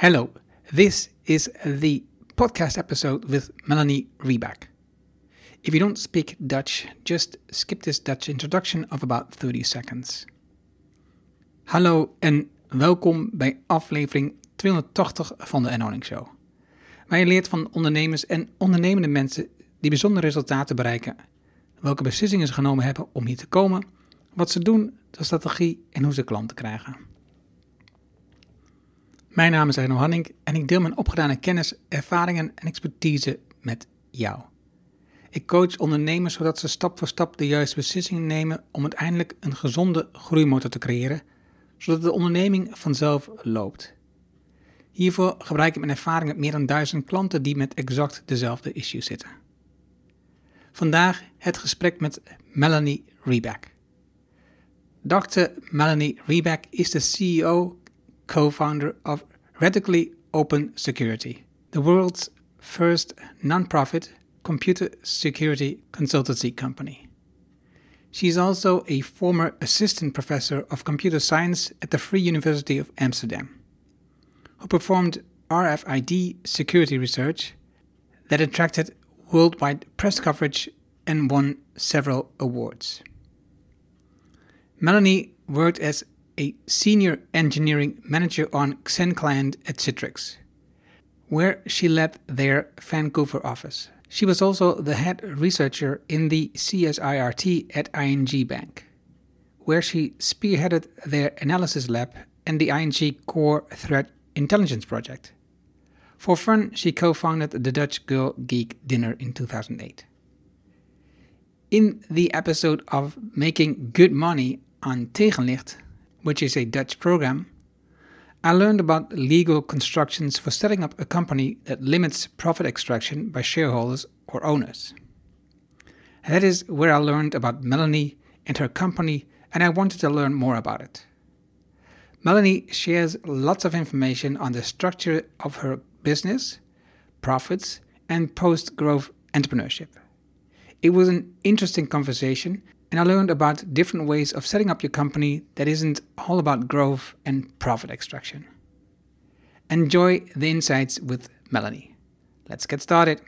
Hello, this is the podcast episode with Melanie Reback. If you don't speak Dutch, just skip this Dutch introduction of about 30 seconds. Hallo en welkom bij aflevering 280 van de Enhoning Show. Waar je leert van ondernemers en ondernemende mensen die bijzondere resultaten bereiken, welke beslissingen ze genomen hebben om hier te komen, wat ze doen, de strategie en hoe ze klanten krijgen. Mijn naam is Arno Hanning en ik deel mijn opgedane kennis, ervaringen en expertise met jou. Ik coach ondernemers zodat ze stap voor stap de juiste beslissingen nemen om uiteindelijk een gezonde groeimotor te creëren, zodat de onderneming vanzelf loopt. Hiervoor gebruik ik mijn ervaring met meer dan duizend klanten die met exact dezelfde issues zitten. Vandaag het gesprek met Melanie Reback. Dr. Melanie Reback is de CEO co founder of Radically Open Security, the world's first non-profit computer security consultancy company. She is also a former assistant professor of computer science at the Free University of Amsterdam, who performed RFID security research that attracted worldwide press coverage and won several awards. Melanie worked as a senior engineering manager on XenClient at Citrix, where she led their Vancouver office. She was also the head researcher in the CSIRT at ING Bank, where she spearheaded their analysis lab and the ING Core Threat Intelligence Project. For fun, she co founded the Dutch Girl Geek Dinner in 2008. In the episode of Making Good Money on Tegenlicht, which is a Dutch program, I learned about legal constructions for setting up a company that limits profit extraction by shareholders or owners. That is where I learned about Melanie and her company, and I wanted to learn more about it. Melanie shares lots of information on the structure of her business, profits, and post growth entrepreneurship. It was an interesting conversation, and I learned about different ways of setting up your company that isn't all about growth and profit extraction. Enjoy the insights with Melanie. Let's get started.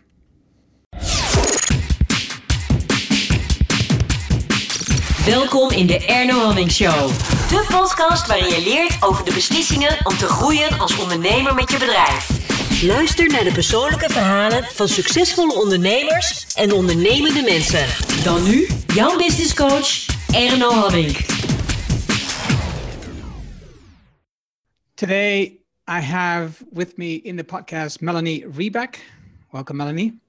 Welkom in de Erno Hannink Show. De podcast waarin je leert over de beslissingen om te groeien als ondernemer met je bedrijf. Luister naar de persoonlijke verhalen van succesvolle ondernemers en ondernemende mensen. Dan nu jouw business coach Erno Hannink. Today, I have with me in the podcast Melanie Rieback. Welcome, Melanie.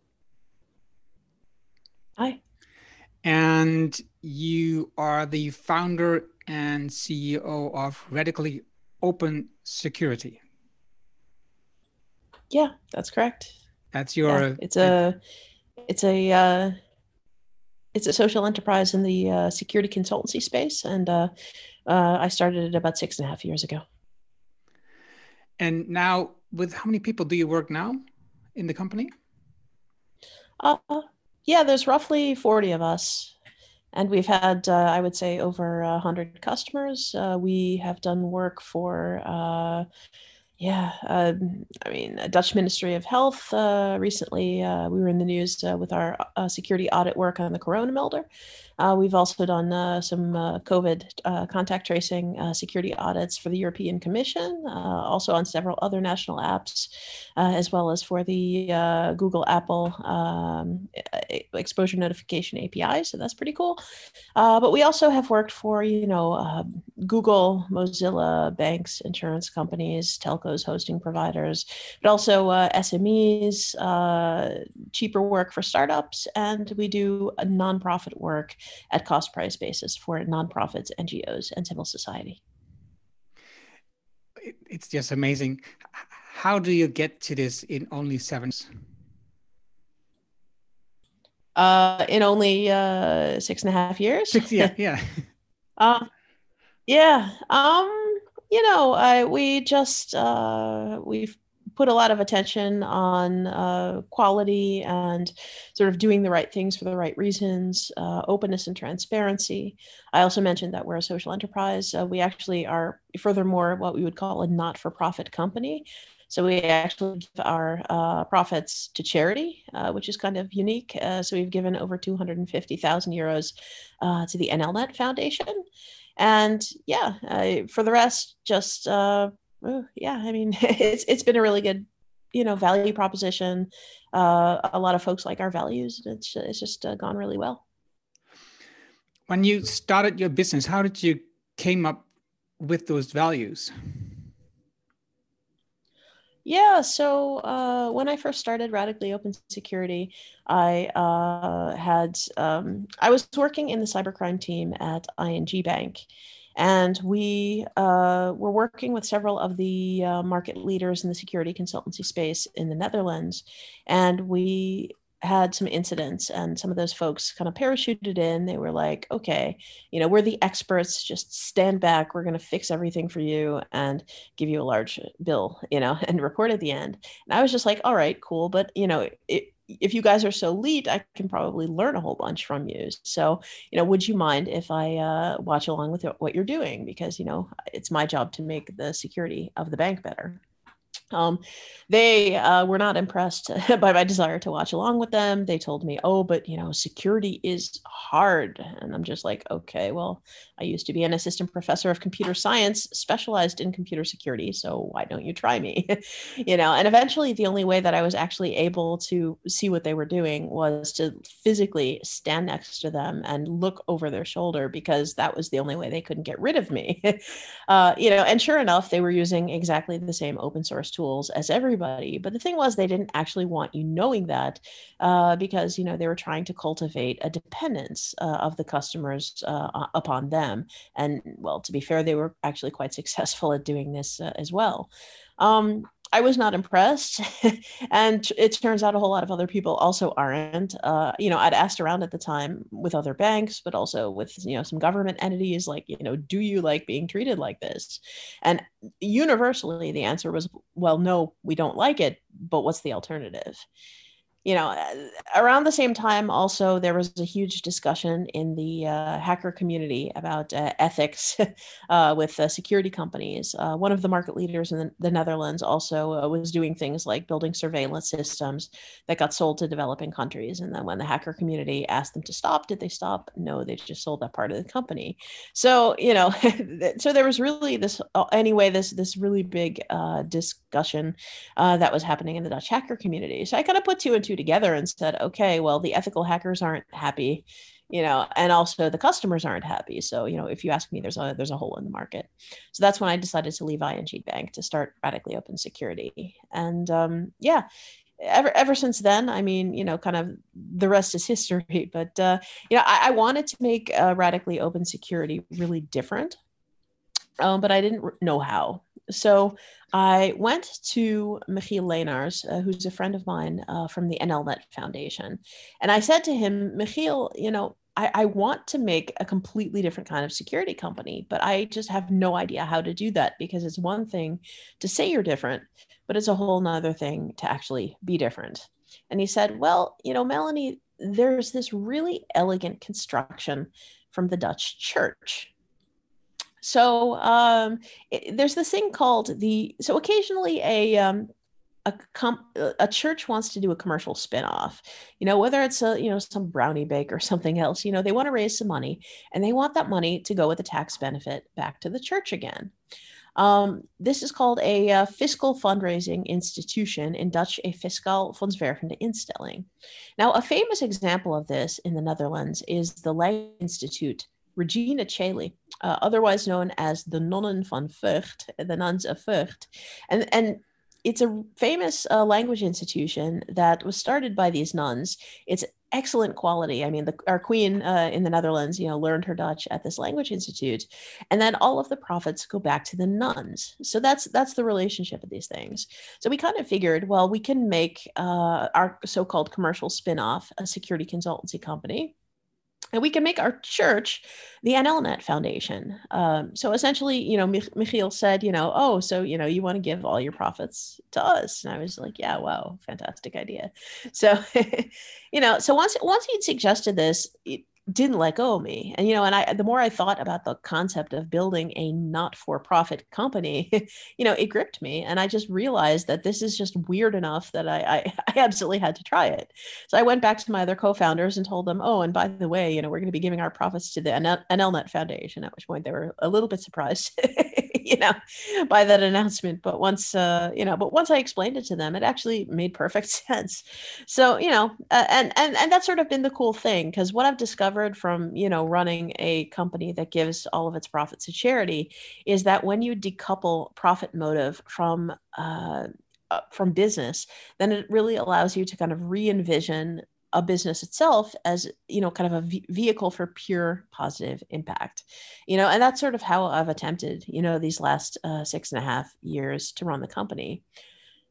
Hi. And you are the founder and CEO of Radically Open Security. Yeah, that's correct. That's your. Yeah, it's a, it's a, uh, it's a social enterprise in the uh, security consultancy space, and uh, uh, I started it about six and a half years ago. And now, with how many people do you work now in the company? Uh, yeah, there's roughly 40 of us. And we've had, uh, I would say, over 100 customers. Uh, we have done work for, uh, yeah, um, I mean, Dutch Ministry of Health. Uh, recently, uh, we were in the news uh, with our security audit work on the Corona Melder. Uh, we've also done uh, some uh, COVID uh, contact tracing uh, security audits for the European Commission, uh, also on several other national apps, as well as for the Google Apple um, exposure notification API. So that's pretty cool. but we also have worked for, you know, Google, Mozilla, banks, insurance companies, telcos, hosting providers, but also SMEs, cheaper work for startups, and we do nonprofit work at cost price basis for nonprofits, NGOs, and civil society. It's just amazing. How do you get to this in only seven? Uh, in only uh, six and a half years. Six, yeah, yeah. uh, yeah. Um, you know, I we just uh, we've put a lot of attention on uh, quality and sort of doing the right things for the right reasons, uh, openness and transparency. I also mentioned that we're a social enterprise. Uh, we actually are, furthermore, what we would call a not for profit company. So we actually give our uh, profits to charity, uh, which is kind of unique. Uh, so we've given over 250,000 euros uh, to the NLNet Foundation. And yeah, for the rest, just uh, yeah, I mean, it's it's been a really good, you know, value proposition. Uh, a lot of folks like our values. It's it's just gone really well. When you started your business, how did you came up with those values? Yeah, so uh, when I first started Radically Open Security, I uh, had um, I was working in the cybercrime team at ING Bank, and we uh, were working with several of the uh, market leaders in the security consultancy space in the Netherlands, and we had some incidents and some of those folks kind of parachuted in. They were like okay you know we're the experts just stand back. We're going to fix everything for you and give you a large bill you know and report at the end. And i was just like all right cool but you know it, if you guys are so elite i can probably learn a whole bunch from you. So you know would you mind if i uh, watch along with what you're doing? Because you know it's my job to make the security of the bank better um, they uh, were not impressed by my desire to watch along with them. They told me, "Oh, but you know, security is hard," and I'm just like, "Okay, well, I used to be an assistant professor of computer science, specialized in computer security, so why don't you try me?" you know. And eventually, the only way that I was actually able to see what they were doing was to physically stand next to them and look over their shoulder because that was the only way they couldn't get rid of me. uh, you know, and sure enough, they were using exactly the same open source tool tools as everybody. But the thing was, they didn't actually want you knowing that uh, because you know they were trying to cultivate a dependence uh, of the customers uh, upon them. And well, to be fair, they were actually quite successful at doing this uh, as well. Um, I was not impressed. and it turns out a whole lot of other people also aren't. Uh, you know, I'd asked around at the time with other banks, but also with, you know, some government entities like, you know, do you like being treated like this? And universally, the answer was, well, no, we don't like it, but what's the alternative? You know, uh, around the same time, also there was a huge discussion in the uh, hacker community about uh, ethics uh, with uh, security companies. Uh, one of the market leaders in the, the Netherlands also was doing things like building surveillance systems that got sold to developing countries. And then when the hacker community asked them to stop, did they stop? No, they just sold that part of the company. So you know, so there was really this anyway this this really big discussion that was happening in the Dutch hacker community. So I kind of put two and two two together and said, okay, well, the ethical hackers aren't happy, you know, and also the customers aren't happy. So, you know, if you ask me, there's a there's a hole in the market. So that's when I decided to leave ING Bank to start Radically Open Security. And um, yeah, ever ever since then, I mean, you know, kind of the rest is history. But uh, you know, I, I wanted to make uh, Radically Open Security really different, um, but I didn't know how. So I went to Michiel Leenaars, uh, who's a friend of mine uh, from the NLNet Foundation. And I said to him, Michiel, you know, I, I, want to make a completely different kind of security company, but I just have no idea how to do that because it's one thing to say you're different, but it's a whole nother thing to actually be different. And he said, Well, you know, Melanie, there's this really elegant construction from the Dutch church so um, it, there's this thing called the so occasionally a um, a, com- a church wants to do a commercial spin-off you know whether it's a you know some brownie bake or something else you know they want to raise some money and they want that money to go with a tax benefit back to the church again um, this is called a uh, fiscal fundraising institution in Dutch a fiscaal fondswervende instelling. Now, a famous example of this in the Netherlands is the Ley Institute Regina Caeli, uh, otherwise known as the Nonnen van Vught, the Nuns of Vught. And, and it's a famous uh, language institution that was started by these nuns. It's excellent quality. I mean, the, our queen uh, in the Netherlands, you know, learned her Dutch at this language institute, and then all of the profits go back to the nuns. So that's that's the relationship of these things. So we kind of figured, well, we can make uh, our so-called commercial spin-off a security consultancy company and we can make our church the NLNet Foundation. Um, so essentially, you know, Mich- Michiel said, you know, oh, so you know, you want to give all your profits to us, and I was like, yeah, wow, fantastic idea. So, you know, so once once he'd suggested this, it, didn't let go of me. And you know, and I the more I thought about the concept of building a not-for-profit company, you know, it gripped me. And I just realized that this is just weird enough that I, I, I absolutely had to try it. So I went back to my other co-founders and told them, oh, and by the way, you know, we're going to be giving our profits to the NLNet Foundation. At which point they were a little bit surprised, you know, by that announcement. But once, uh, you know, but once I explained it to them, it actually made perfect sense. So you know, uh, and and and that's sort of been the cool thing because what I've discovered discovered from you know running a company that gives all of its profits to charity is that when you decouple profit motive from uh, uh, from business, then it really allows you to kind of re-envision a business itself as you know kind of a v- vehicle for pure positive impact. You know and that's sort of how i've attempted you know these last uh, six and a half years to run the company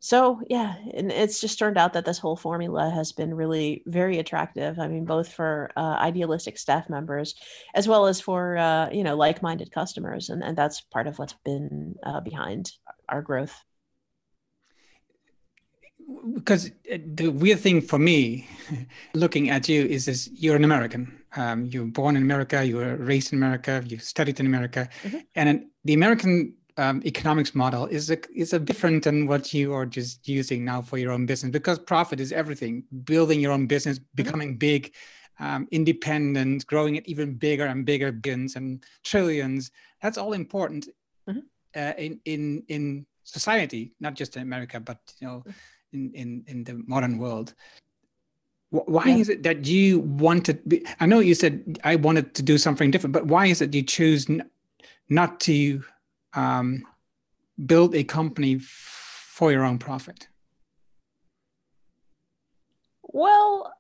so yeah and it's just turned out that this whole formula has been really very attractive i mean both for uh, idealistic staff members as well as for uh, you know like-minded customers and, and that's part of what's been uh, behind our growth because uh, the weird thing for me looking at you is this you're an american um, you were born in america you were raised in america you studied in america mm-hmm. and the american um, economics model is a is a different than what you are just using now for your own business because profit is everything. Building your own business, mm-hmm. becoming big, um, independent, growing it even bigger and bigger, billions and trillions. That's all important mm-hmm. uh, in in in society, not just in America, but you know, mm-hmm. in in in the modern world. Why yeah. is it that you wanted? Be, I know you said I wanted to do something different, but why is it you choose n- not to um, build a company for your own profit? Well,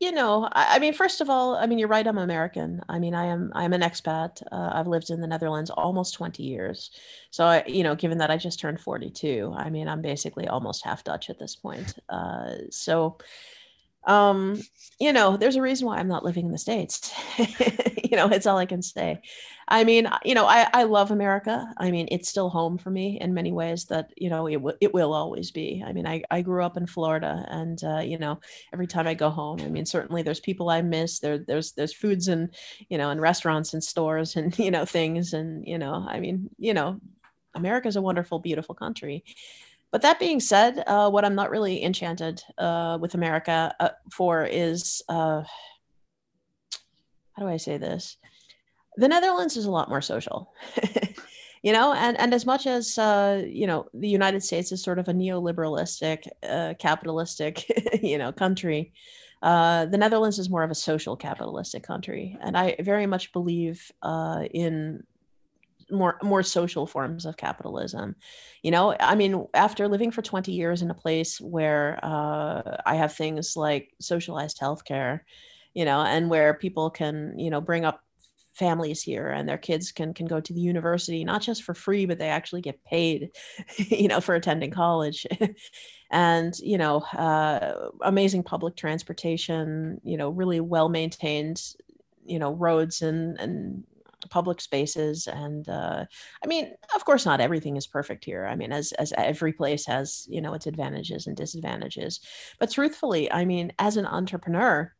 you know, I, I, mean, first of all, I mean, you're right. I'm American. I mean, I am I'm an expat. Uh, I've lived in the Netherlands almost 20 years. So, I, you know, given that I just turned 42, I mean, I'm basically almost half Dutch at this point. Uh, so, um, you know, there's a reason why I'm not living in the States. you know, it's all I can say. I mean, you know, I, I love America. I mean, it's still home for me in many ways that, you know, it, w- it will always be. I mean, I, I grew up in Florida and, uh, you know, every time I go home, I mean, certainly there's people I miss there, there's, there's foods and, you know, and restaurants and stores and, you know, things. And, you know, I mean, you know, America's a wonderful, beautiful country. But that being said, uh, what I'm not really enchanted uh, with America uh, for is uh, how do I say this? The Netherlands is a lot more social. you know, and, and as much as, uh, you know, the United States is sort of a neoliberalistic, uh, capitalistic, you know, country, uh, the Netherlands is more of a social capitalistic country. And I very much believe uh, in more more social forms of capitalism. You know i mean after living for 20 years in a place where uh, i have things like socialized healthcare you know and where people can you know bring up families here and their kids can can go to the university not just for free but they actually get paid you know for attending college. And you know uh, amazing public transportation you know really well maintained you know roads and and public spaces and uh, i mean of course not everything is perfect here. I mean as as every place has you know its advantages and disadvantages. But truthfully i mean as an entrepreneur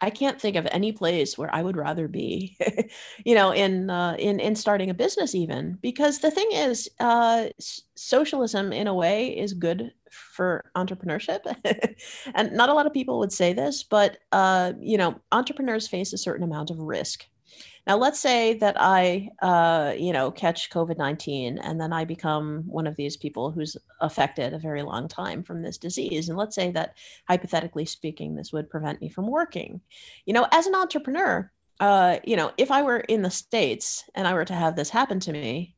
I can't think of any place where I would rather be, you know, in uh, in in starting a business even because the thing is, uh, socialism in a way is good for entrepreneurship, and not a lot of people would say this, but uh, you know, entrepreneurs face a certain amount of risk now, let's say that I, uh, you know, catch COVID 19 and then I become one of these people who's affected a very long time from this disease. And let's say that, hypothetically speaking, this would prevent me from working. You know, as an entrepreneur, uh, you know, if I were in the States and I were to have this happen to me,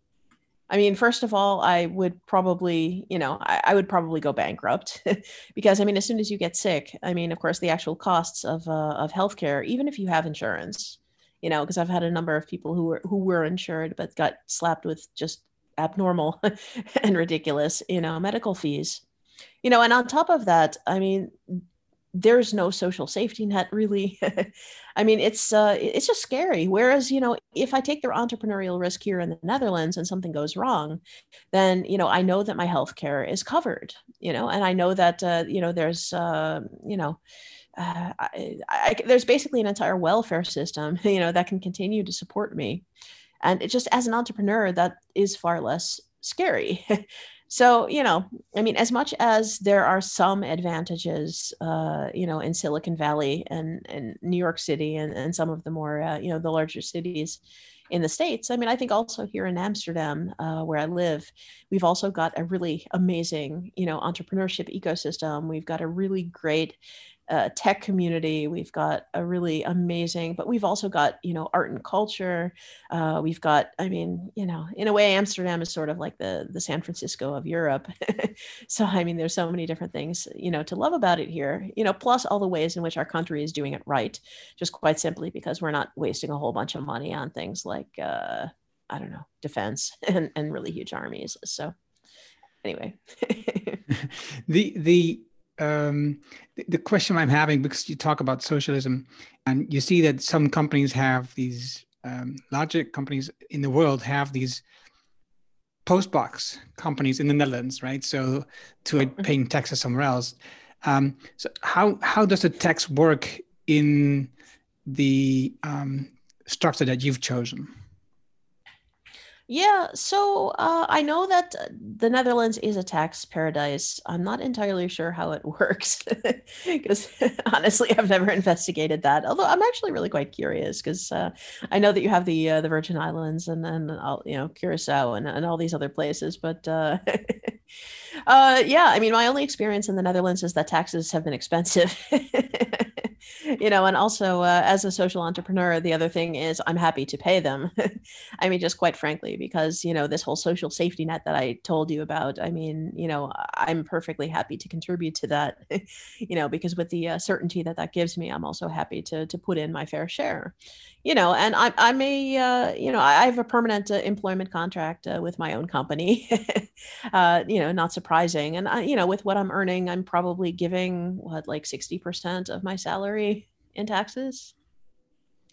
I mean, first of all, I would probably, you know, I, I would probably go bankrupt because I mean, as soon as you get sick, I mean, of course, the actual costs of uh, of healthcare, even if you have insurance, you know, because I've had a number of people who were who were insured but got slapped with just abnormal and ridiculous, you know, medical fees. You know, and on top of that, I mean, there's no social safety net really. I mean, it's uh, it's just scary. Whereas, you know, if I take the entrepreneurial risk here in the Netherlands and something goes wrong, then you know I know that my health care is covered. You know, and I know that uh, you know there's uh, you know uh, I, I, there's basically an entire welfare system, you know, that can continue to support me. And it just as an entrepreneur, that is far less scary. so, you know, I mean, as much as there are some advantages, uh, you know, in Silicon Valley and, and New York City and, and some of the more, uh, you know, the larger cities, in the states i mean i think also here in amsterdam uh, where i live we've also got a really amazing you know entrepreneurship ecosystem we've got a really great uh, tech community. We've got a really amazing, but we've also got, you know, art and culture. Uh, we've got, I mean, you know, in a way, Amsterdam is sort of like the the San Francisco of Europe. so, I mean, there's so many different things, you know, to love about it here. You know, plus all the ways in which our country is doing it right, just quite simply because we're not wasting a whole bunch of money on things like, uh, I don't know, defense and and really huge armies. So, anyway. the the um, the, the question I'm having because you talk about socialism, and you see that some companies have these um, larger companies in the world have these postbox companies in the Netherlands, right? So to paying taxes somewhere else. Um, so how how does the tax work in the um, structure that you've chosen? Yeah, so uh, I know that the Netherlands is a tax paradise. I'm not entirely sure how it works because honestly, I've never investigated that. Although I'm actually really quite curious because uh, I know that you have the uh, the Virgin Islands and and all, you know Curacao and, and all these other places, but uh, uh, yeah, I mean, my only experience in the Netherlands is that taxes have been expensive. you know, and also uh, as a social entrepreneur, the other thing is I'm happy to pay them. I mean, just quite frankly, because, you know, this whole social safety net that I told you about, I mean, you know, I'm perfectly happy to contribute to that, you know, because with the uh, certainty that that gives me, I'm also happy to, to put in my fair share, you know, and I, I'm a, uh, you know, I have a permanent uh, employment contract uh, with my own company, uh, you know, not surprising. And, I, you know, with what I'm earning, I'm probably giving what, like 60% of my salary in taxes.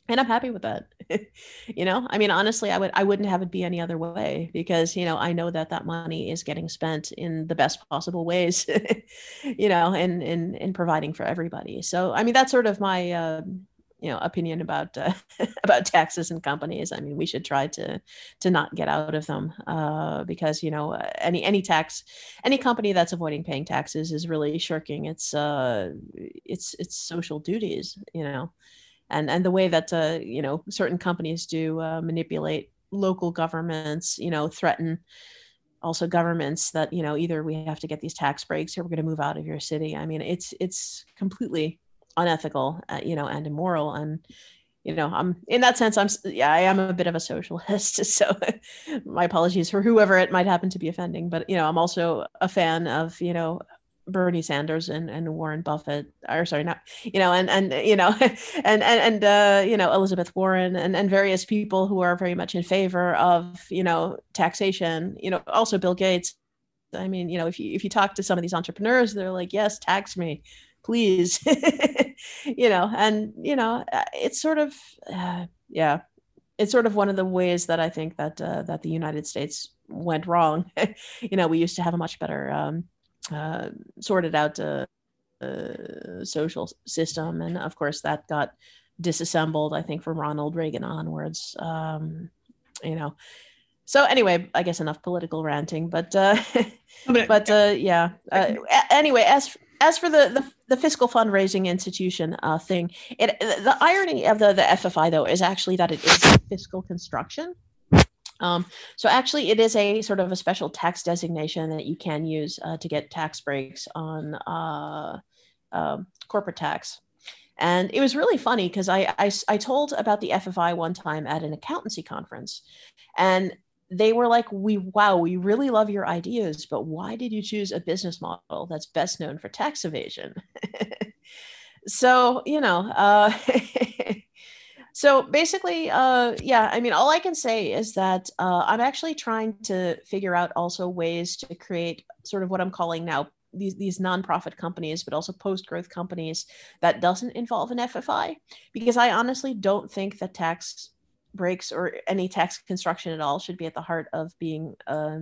And i'm happy with that. You know i mean honestly i would i wouldn't have it be any other way because you know i know that that money is getting spent in the best possible ways you know and in in providing for everybody. So i mean that's sort of my uh, you know opinion about uh, about taxes and companies. I mean we should try to to not get out of them uh, because you know any any tax any company that's avoiding paying taxes is really shirking its uh its its social duties you know? And and the way that uh, you know certain companies do uh, manipulate local governments you know threaten also governments that you know either we have to get these tax breaks or we're going to move out of your city. I mean it's it's completely unethical, uh, you know, and immoral. And you know, I'm in that sense, I'm yeah, I am a bit of a socialist. So my apologies for whoever it might happen to be offending. But you know, I'm also a fan of you know Bernie Sanders and, and Warren Buffett, or sorry, not you know, and and you know, and and and uh, you know Elizabeth Warren and and various people who are very much in favor of you know taxation. You know, also Bill Gates. I mean, you know, if you if you talk to some of these entrepreneurs, they're like, yes, tax me please you know and you know uh, it's sort of uh, yeah it's sort of one of the ways that i think that uh, that the united states went wrong. You know we used to have a much better um, uh, sorted out uh, uh, social system and of course that got disassembled i think from ronald reagan onwards um, you know. So anyway i guess enough political ranting but uh but uh yeah uh, anyway as as for the, the, the fiscal fundraising institution uh, thing, it, the irony of the, the FFI though is actually that it is fiscal construction. Um, so actually, it is a sort of a special tax designation that you can use uh, to get tax breaks on uh, uh, corporate tax. And it was really funny because I, I, I told about the FFI one time at an accountancy conference, and they were like, "We wow, we really love your ideas, but why did you choose a business model that's best known for tax evasion?" so you know, uh, so basically, uh, yeah, I mean, all I can say is that uh, I'm actually trying to figure out also ways to create sort of what I'm calling now these these nonprofit companies, but also post growth companies that doesn't involve an FFI, because I honestly don't think that tax breaks or any tax construction at all should be at the heart of being a,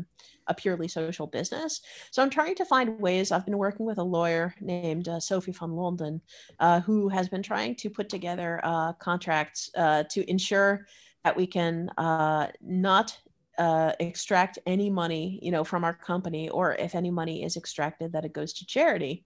a purely social business. So I'm trying to find ways. I've been working with a lawyer named uh, Sophie van Londen, uh, who has been trying to put together uh, contracts uh, to ensure that we can uh, not uh, extract any money, you know, from our company, or if any money is extracted, that it goes to charity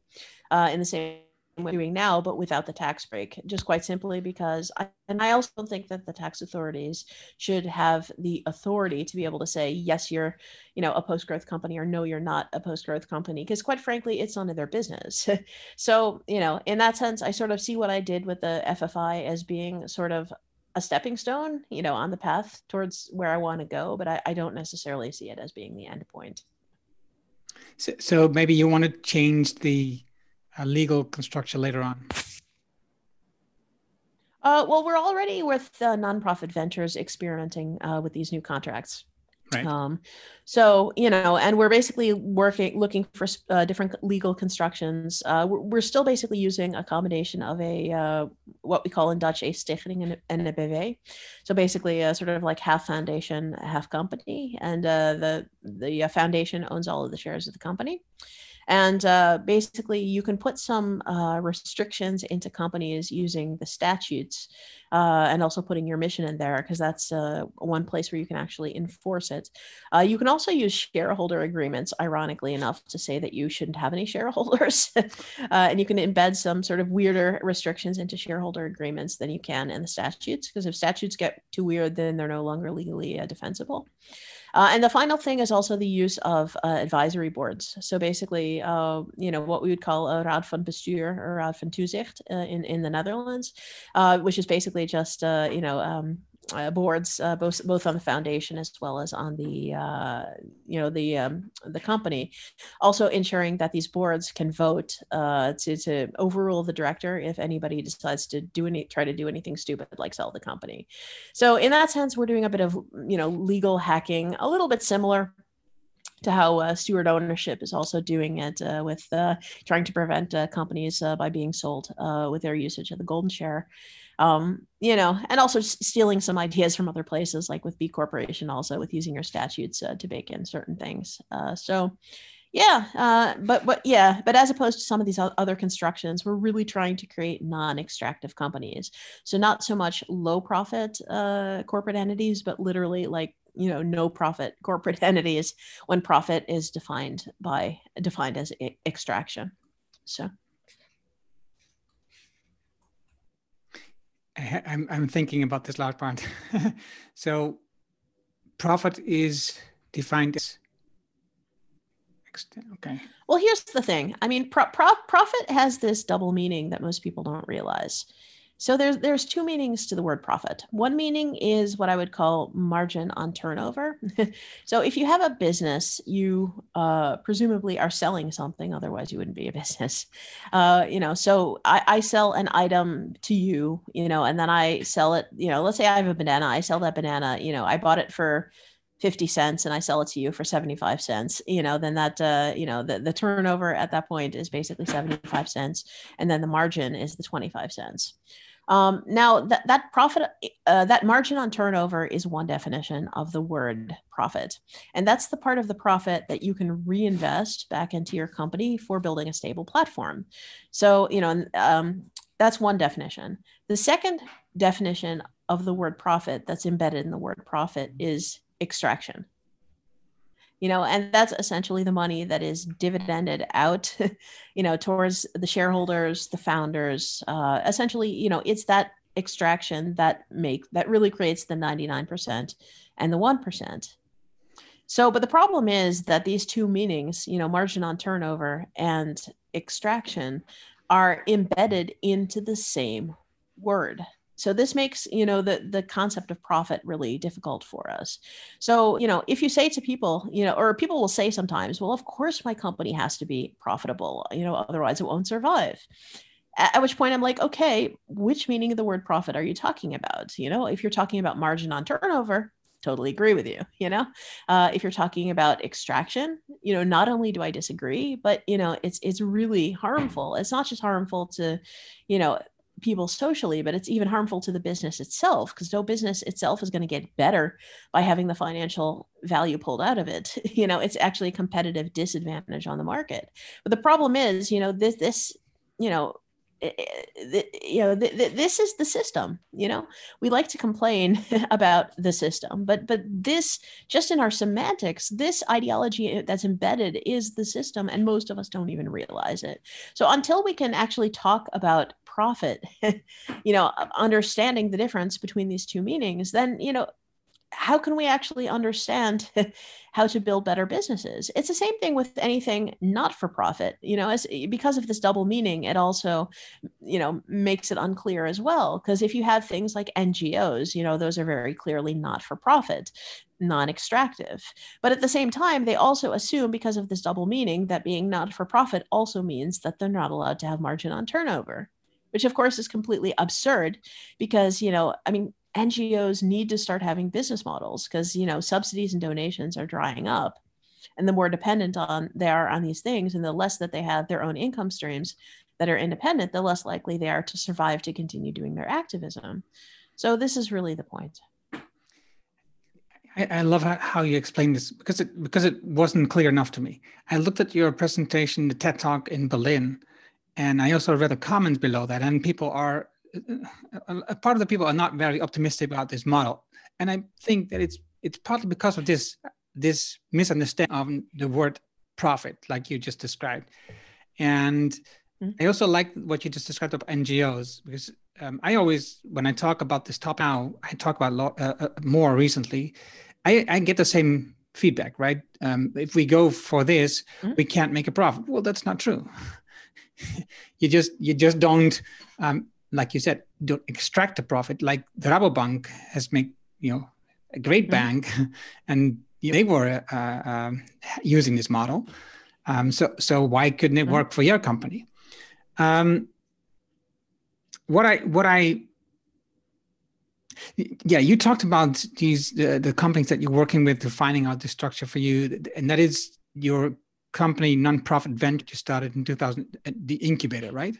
in the same we're doing now, but without the tax break, just quite simply because I, and I also think that the tax authorities should have the authority to be able to say, yes, you're, you know, a post growth company or no, you're not a post growth company, because quite frankly, it's none of their business. so, you know, in that sense, I sort of see what I did with the FFI as being sort of a stepping stone, you know, on the path towards where I want to go, but I, I don't necessarily see it as being the end point. So, so maybe you want to change the a legal construction later on? Uh, well, we're already with uh, nonprofit ventures experimenting uh, with these new contracts. Right. Um, so you know, and we're basically working, looking for uh, different legal constructions. Uh, we're, we're, still basically using a combination of a uh, what we call in Dutch a stichting and, and a BV. So basically, a sort of like half foundation, half company, and uh, the the foundation owns all of the shares of the company. And uh, basically, you can put some uh, restrictions into companies using the statutes uh, and also putting your mission in there because that's uh, one place where you can actually enforce it. Uh, you can also use shareholder agreements, ironically enough, to say that you shouldn't have any shareholders. Uh, and you can embed some sort of weirder restrictions into shareholder agreements than you can in the statutes because if statutes get too weird, then they're no longer legally defensible. Uh, and the final thing is also the use of uh, advisory boards. So basically, uh, you know, what we would call a Raad van Bestuur or Raad van Toezicht uh, in, in the Netherlands, uh, which is basically just, uh, you know, um, uh, boards, uh, both both on the foundation as well as on the uh, you know the um, the company. Also ensuring that these boards can vote uh, to to overrule the director if anybody decides to do any try to do anything stupid like sell the company. So in that sense, we're doing a bit of you know legal hacking, a little bit similar to how uh, steward ownership is also doing it uh, with uh, trying to prevent uh, companies uh, by being sold with their usage of the golden share um, you know, and also stealing some ideas from other places, like with B Corporation, also with using your statutes uh, to bake in certain things. Uh, so, yeah, uh, but but yeah, but as opposed to some of these other constructions, we're really trying to create non-extractive companies. So not so much low profit uh, corporate entities, but literally like you know no profit corporate entities when profit is defined by defined as extraction. So. I'm, I'm thinking about this last part. so, profit is defined as. Okay. Well, here's the thing. I mean, pro- pro- profit has this double meaning that most people don't realize. So there's there's two meanings to the word profit. One meaning is what I would call margin on turnover. so if you have a business, you uh, presumably are selling something, otherwise you wouldn't be a business. Uh, you know, so I, I sell an item to you, you know, and then I sell it. You know, let's say I have a banana, I sell that banana. You know, I bought it for 50 cents and I sell it to you for 75 cents, you know, then that, uh, you know, the, the turnover at that point is basically 75 cents. And then the margin is the 25 cents. Um, now that, that profit, uh, that margin on turnover is one definition of the word profit. And that's the part of the profit that you can reinvest back into your company for building a stable platform. So, you know, um, that's one definition. The second definition of the word profit that's embedded in the word profit is extraction you know and that's essentially the money that is dividended out you know towards the shareholders the founders uh, essentially you know it's that extraction that make that really creates the 99% and the 1% so but the problem is that these two meanings you know margin on turnover and extraction are embedded into the same word so this makes you know the the concept of profit really difficult for us. So you know if you say to people you know or people will say sometimes well of course my company has to be profitable you know otherwise it won't survive. At which point i'm like okay which meaning of the word profit are you talking about? You know if you're talking about margin on turnover totally agree with you you know? Uh, if you're talking about extraction you know not only do i disagree but you know it's it's really harmful. It's not just harmful to you know people socially, but it's even harmful to the business itself because no business itself is going to get better by having the financial value pulled out of it. You know, it's actually a competitive disadvantage on the market. But the problem is, you know, this this you know you know this is the system you know we like to complain about the system but but this just in our semantics this ideology that's embedded is the system and most of us don't even realize it so until we can actually talk about profit you know understanding the difference between these two meanings then you know how can we actually understand how to build better businesses? It's the same thing with anything not for profit you know as eh, because of this double meaning it also you know makes it unclear as well because if you have things like ngos you know those are very clearly not for profit non-extractive. But at the same time they also assume because of this double meaning that being not for profit also means that they're not allowed to have margin on turnover which of course is completely absurd because you know i mean NGOs need to start having business models because you know subsidies and donations are drying up, and the more dependent on they are on these things, and the less that they have their own income streams that are independent, the less likely they are to survive to continue doing their activism. So this is really the point. I, love how you explain this because it because it wasn't clear enough to me. I looked at your presentation, the TED Talk in Berlin, and I also read the comments below that, and people are a part of the people are not very optimistic about this model, and I think that it's it's partly because of this this misunderstanding of the word profit, like you just described, and mm-hmm. I also like what you just described of NGOs because um, I always when I talk about this topic now, I talk about lo- uh, uh, more recently, I, I get the same feedback, right? Um, if we go for this, mm-hmm. we can't make a profit. Well, that's not true. you just you just don't um, like you said, don't extract the profit. Like the Rabobank has made, you know, a great mm-hmm. bank, and they were uh, um, using this model. Um, so, so why couldn't it mm-hmm. work for your company? Um, what I, what I, yeah, you talked about these the, the companies that you're working with to finding out the structure for you, and that is your company nonprofit venture you started in 2000, the incubator, right?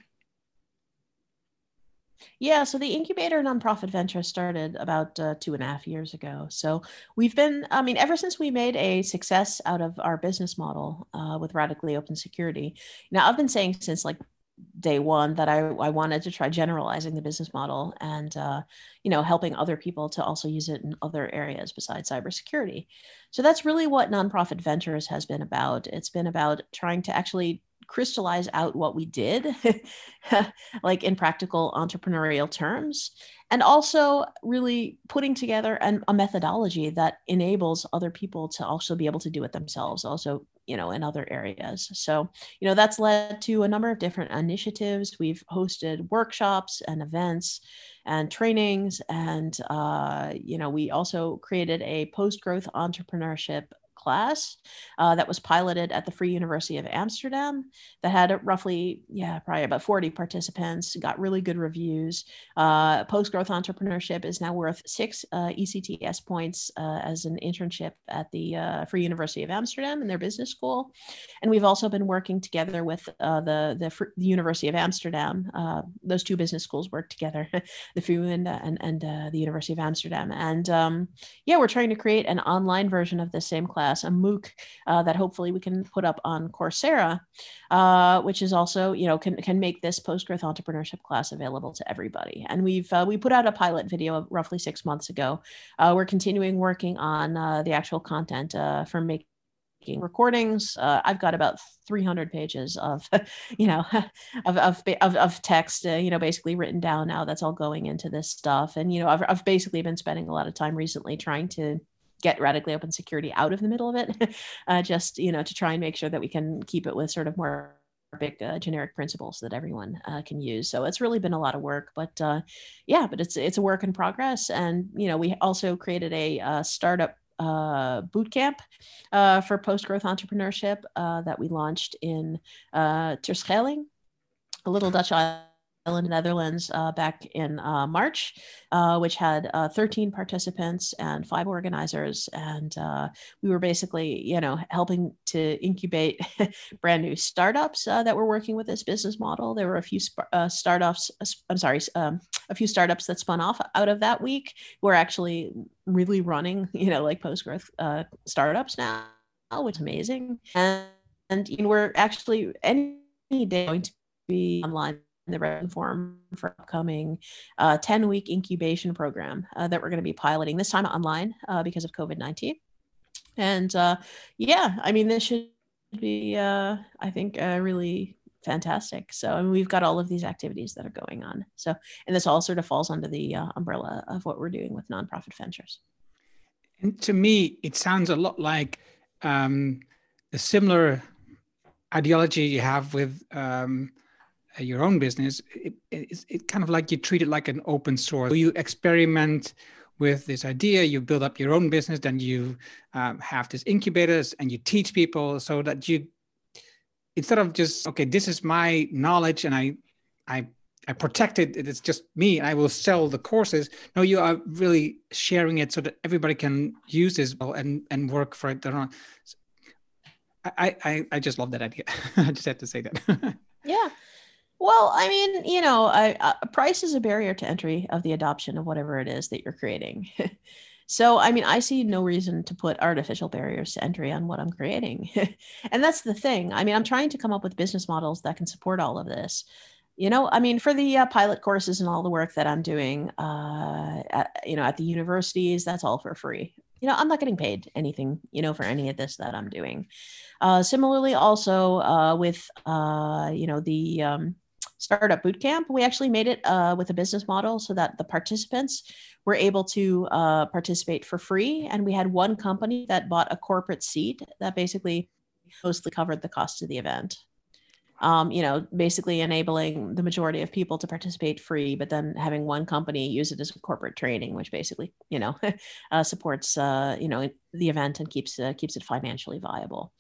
Yeah, so the incubator nonprofit venture started about uh, two and a half years ago. So we've been, I mean, ever since we made a success out of our business model uh, with radically open security. Now, I've been saying since like day one that I, I wanted to try generalizing the business model and uh, you know helping other people to also use it in other areas besides cybersecurity. So that's really what nonprofit ventures has been about. It's been about trying to actually crystallize out what we did, like in practical entrepreneurial terms, and also really putting together an, a methodology that enables other people to also be able to do it themselves, also, you know, in other areas. So, you know, that's led to a number of different initiatives. We've hosted workshops and events and trainings and uh, you know we also created a post growth entrepreneurship class uh, that was piloted at the Free University of Amsterdam that had roughly, yeah, probably about 40 participants, got really good reviews. Uh, Post growth entrepreneurship is now worth six uh, ECTS points uh, as an internship at the uh, Free University of Amsterdam in their business school. And we've also been working together with uh, the, the, the, University of Amsterdam. those two business schools work together, the Free and, and, and the University of Amsterdam. And um, yeah, we're trying to create an online version of the same class class, a MOOC uh, that hopefully we can put up on Coursera, uh, which is also, you know, can, can make this post growth entrepreneurship class available to everybody. And we've uh, we put out a pilot video roughly six months ago. Uh, we're continuing working on uh, the actual content for making recordings. Uh, I've got about 300 pages of, you know, of, of, of, of text, uh, you know, basically written down now that's all going into this stuff. And, you know, I've, I've basically been spending a lot of time recently trying to get radically open security out of the middle of it, uh, just you know to try and make sure that we can keep it with sort of more big uh, generic principles that everyone uh, can use. So it's really been a lot of work, but uh, yeah, but it's it's a work in progress. And you know, we also created a uh, startup uh, boot camp uh, for post growth entrepreneurship uh, that we launched in uh, Terschelling, a little Dutch island in the Netherlands uh, back in uh, March, uh, which had uh, 13 participants and five organizers. And uh, we were basically, you know, helping to incubate brand new startups uh, that were working with this business model. There were a few sp- startups, I'm sorry, um, a few startups that spun off out of that week were actually really running, you know, like post growth startups now, which is amazing. And, and you know, we're actually any day going to be online the written form for upcoming uh, 10 week incubation program uh, that we're going to be piloting this time online uh, because of COVID 19. And uh, yeah, I mean, this should be, uh, I think, really fantastic. So, we've got all of these activities that are going on. So, and this all sort of falls under the umbrella of what we're doing with nonprofit ventures. And to me, it sounds a lot like um, a similar ideology you have with um, your own business, it, it, it kind of like you treat it like an open source. You experiment with this idea, you build up your own business, then you um, have this incubators and you teach people so that you, instead of just, okay, this is my knowledge and I, I, I protect it, it's just me, I will sell the courses. No, you are really sharing it so that everybody can use this and, and work for it. I, I, I just love that idea. I just had to say that. yeah. Well, I mean, you know, uh, price is a barrier to entry of the adoption of whatever it is that you're creating. so, I mean, I see no reason to put artificial barriers to entry on what I'm creating. and that's the thing. I mean, I'm trying to come up with business models that can support all of this. You know, I mean, for the uh, pilot courses and all the work that I'm doing, uh, at, you know, at the universities, that's all for free. You know, I'm not getting paid anything, you know, for any of this that I'm doing. Uh, similarly, also uh, with, uh, you know, the um, startup bootcamp we actually made it uh, with a business model so that the participants were able to uh, participate for free. And we had one company that bought a corporate seat that basically mostly covered the cost of the event. Um, you know basically enabling the majority of people to participate free but then having one company use it as a corporate training which basically you know uh, supports uh, you know the event and keeps uh, keeps it financially viable.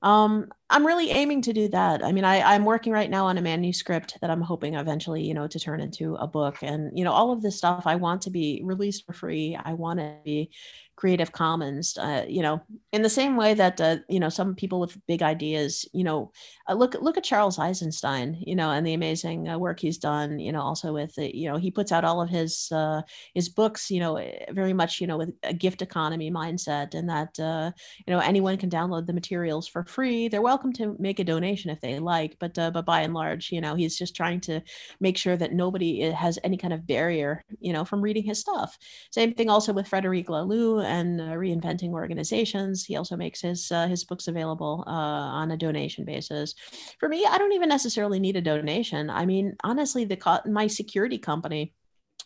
Um, I'm really aiming to do that. I mean, I, I'm working right now on a manuscript that I'm hoping eventually, you know, to turn into a book. And, you know, all of this stuff I want to be released for free. I want to be creative commons uh, you know in the same way that uh, you know some people with big ideas you know uh, look look at charles eisenstein you know and the amazing uh, work he's done you know also with you know he puts out all of his uh, his books you know eh, very much you know with a gift economy mindset and that uh, you know anyone can download the materials for free they're welcome to make a donation if they like but but by and large you know he's just trying to make sure that nobody eh, has any kind of barrier you know from reading his stuff same thing also with frederic laloux and uh, reinventing organizations. He also makes his uh, his books available uh, on a donation basis. For me, I don't even necessarily need a donation. I mean, honestly, the co- my security company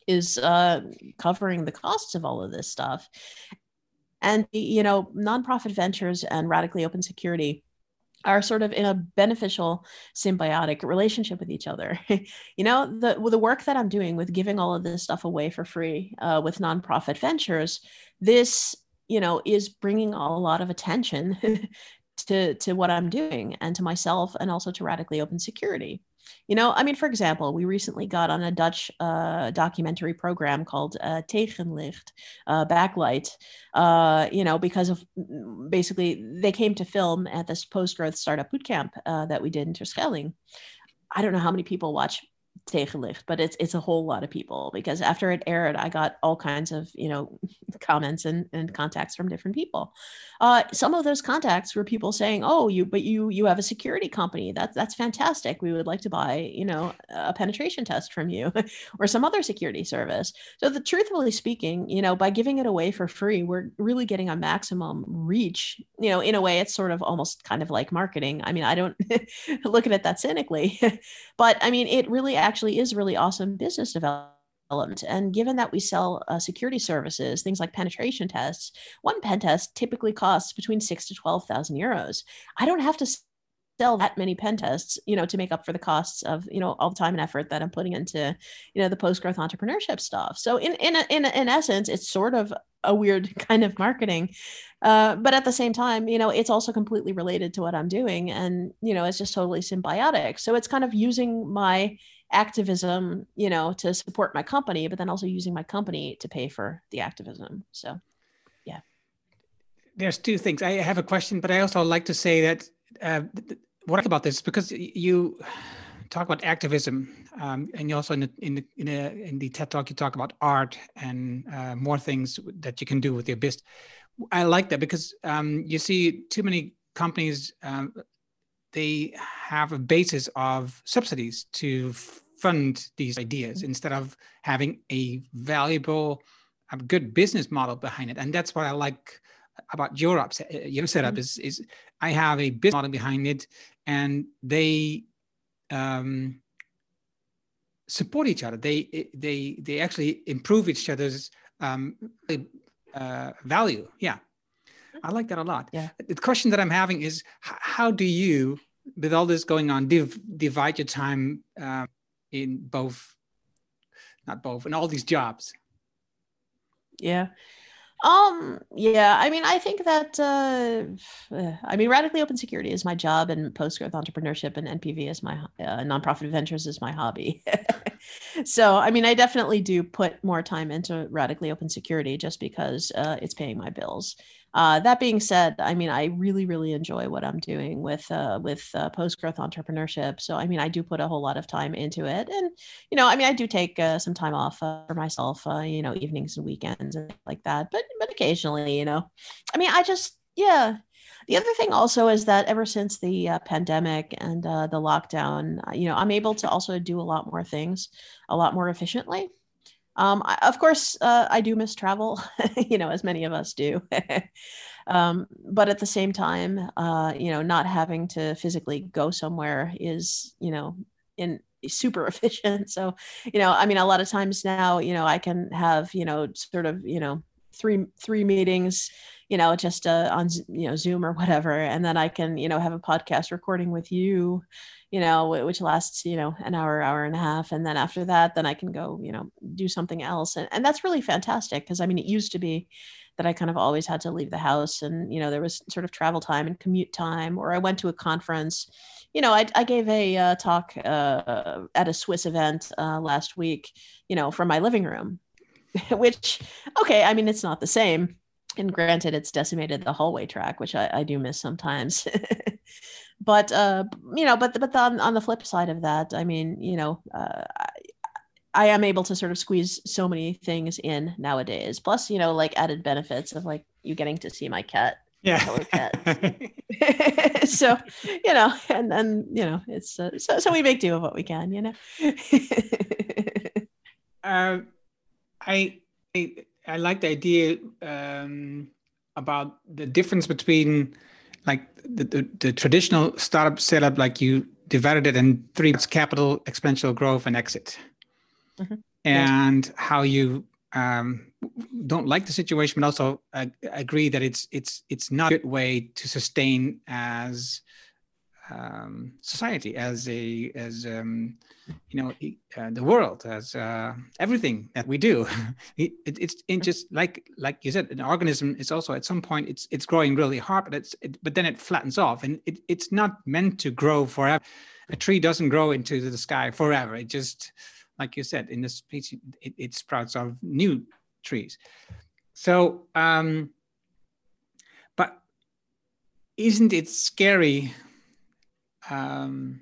is uh, covering the costs of all of this stuff, and you know, nonprofit ventures and radically open security are sort of in a beneficial symbiotic relationship with each other. You know the the work that i'm doing with giving all of this stuff away for free uh, with nonprofit ventures this you know is bringing a lot of attention to to what i'm doing and to myself and also to radically open security you know, I mean, for example, we recently got on a Dutch uh, documentary program called uh, Tegenlicht, uh, Backlight, uh, you know, because of mm, basically they came to film at this post growth startup bootcamp uh, that we did in Terschelling. I don't know how many people watch tegenlicht, but it's it's a whole lot of people because after it aired, I got all kinds of you know comments and, and contacts from different people. Uh, some of those contacts were people saying, "Oh, you but you you have a security company. That's that's fantastic. We would like to buy you know a penetration test from you or some other security service." So, the truthfully speaking, you know, by giving it away for free, we're really getting a maximum reach. You know, in a way, it's sort of almost kind of like marketing. I mean, I don't look at it that cynically, but I mean, it really actually is really awesome business development. And given that we sell uh, security services, things like penetration tests, one pen test typically costs between six to twelve thousand euros. I don't have to sell that many pen tests, you know, to make up for the costs of, you know, all the time and effort that I'm putting into, you know, the post growth entrepreneurship stuff. So in in in in essence, it's sort of a weird kind of marketing, uh, but at the same time, you know, it's also completely related to what I'm doing, and you know, it's just totally symbiotic. So it's kind of using my activism, you know, to support my company, but then also using my company to pay for the activism. So, yeah. There's two things. I have a question, but I also like to say that uh, what about this because you talk about activism, um, and you also in the, in the in the in the TED talk you talk about art and uh, more things that you can do with your business. I like that because um, you see too many companies um, they have a basis of subsidies to fund these ideas instead of having a valuable, a good business model behind it. And that's what I like about your up, your setup mm-hmm. is is I have a business model behind it, and they um, support each other. They they they actually improve each other's um, uh, value. Yeah, I like that a lot. Yeah. The question that I'm having is how do you, with all this going on, div- divide your time uh, in both, not both, in all these jobs? Yeah. Um, yeah, I mean, I think that, uh, I mean, radically open security is my job and post growth entrepreneurship and NPV is my uh, nonprofit ventures is my hobby. so, I mean, I definitely do put more time into radically open security just because uh, it's paying my bills. Uh, that being said, I mean, I really, really enjoy what I'm doing with uh, with uh, post growth entrepreneurship. So, I mean, I do put a whole lot of time into it, and you know, I mean, I do take uh, some time off uh, for myself, uh, you know, evenings and weekends and like that. But but occasionally, you know, I mean, I just yeah. The other thing also is that ever since the pandemic and the lockdown, you know, I'm able to also do a lot more things a lot more efficiently. Um, I, of course, uh, I do miss travel, you know, as many of us do. um, but at the same time, uh, you know, not having to physically go somewhere is, you know, in super efficient. So, you know, I mean, a lot of times now, you know, I can have, you know, sort of, you know, three three meetings you know just uh, on you know zoom or whatever and then i can you know have a podcast recording with you you know, which lasts, you know, an hour, hour and a half. And then after that, then I can go, you know, do something else. And, and that's really fantastic because I mean, it used to be that I kind of always had to leave the house and, you know, there was sort of travel time and commute time, or I went to a conference. You know, I, I gave a uh, talk uh, at a Swiss event uh, last week, you know, from my living room, which, okay, I mean, it's not the same. And granted, it's decimated the hallway track, which I, I do miss sometimes. but uh, you know, but but on on the flip side of that, I mean, you know, uh, I, I am able to sort of squeeze so many things in nowadays. Plus, you know, like added benefits of like you getting to see my cat yeah cat. so you know and then you know it's uh, so so we make do of what we can you know uh, I, I i like the idea um, about the difference between like the, the, the, traditional startup setup, like you divided it in three its capital, exponential growth, and exit. Mm-hmm. And yes. how you um, don't like the situation, but also uh, agree that it's it's it's not a good way to sustain as um, society, as a as um, you know uh, the world, as uh, everything that we do. it, it, it's in just like like you said, an organism is also at some point it's it's growing really hard, but it's it, but then it flattens off, and it, it's not meant to grow forever. A tree doesn't grow into the sky forever. It just like you said, in the species, it, it sprouts of new trees. So, um, but isn't it scary um,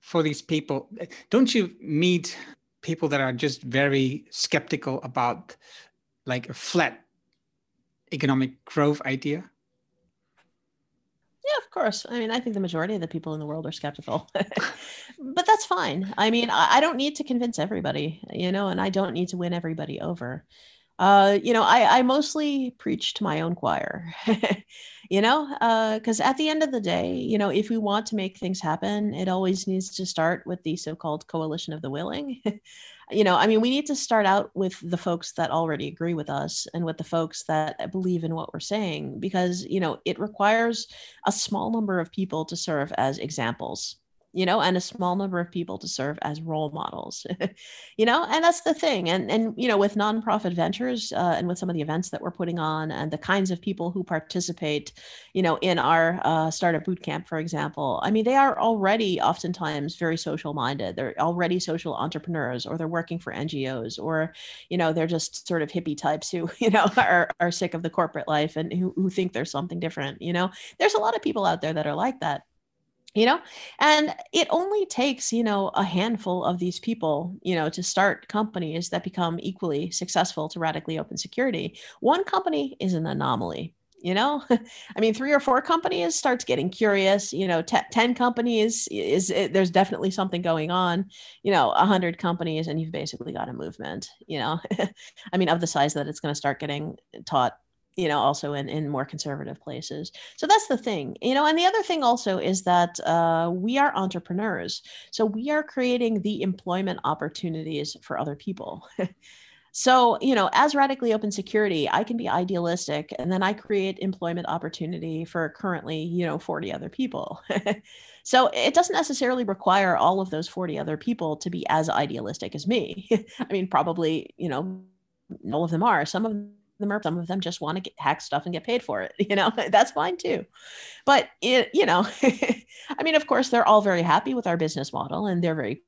for these people? Don't you meet people that are just very skeptical about like a flat economic growth idea? Yeah, of course. I mean, I think the majority of the people in the world are skeptical, but that's fine. I mean, I, don't need to convince everybody, you know, and I don't need to win everybody over uh, you know, I, I mostly preach to my own choir, you know, because uh, at the end of the day, you know, if we want to make things happen, it always needs to start with the so called coalition of the willing. you know, I mean, we need to start out with the folks that already agree with us and with the folks that believe in what we're saying, because, you know, it requires a small number of people to serve as examples you know, and a small number of people to serve as role models, you know, and that's the thing. And and you know, with nonprofit ventures uh, and with some of the events that we're putting on and the kinds of people who participate, you know, in our uh, startup boot camp, for example, I mean, they are already oftentimes very social minded. They're already social entrepreneurs, or they're working for NGOs, or you know, they're just sort of hippie types who you know are are sick of the corporate life and who, who think there's something different. You know, there's a lot of people out there that are like that you know? And it only takes you know a handful of these people you know to start companies that become equally successful to radically open security. One company is an anomaly you know? I mean three or four companies starts getting curious you know t- 10 companies is, is there's definitely something going on you know 100 companies and you've basically got a movement you know? I mean of the size that it's going to start getting taught you know also in in more conservative places. So that's the thing you know and the other thing also is that uh, we are entrepreneurs so we are creating the employment opportunities for other people. So you know as radically open security i can be idealistic and then i create employment opportunity for currently you know 40 other people. So it doesn't necessarily require all of those 40 other people to be as idealistic as me. I mean probably you know all of them are. Some of them are some of them just want to get, hack stuff and get paid for it you know? That's fine too. But it you know i mean of course they're all very happy with our business model and they're very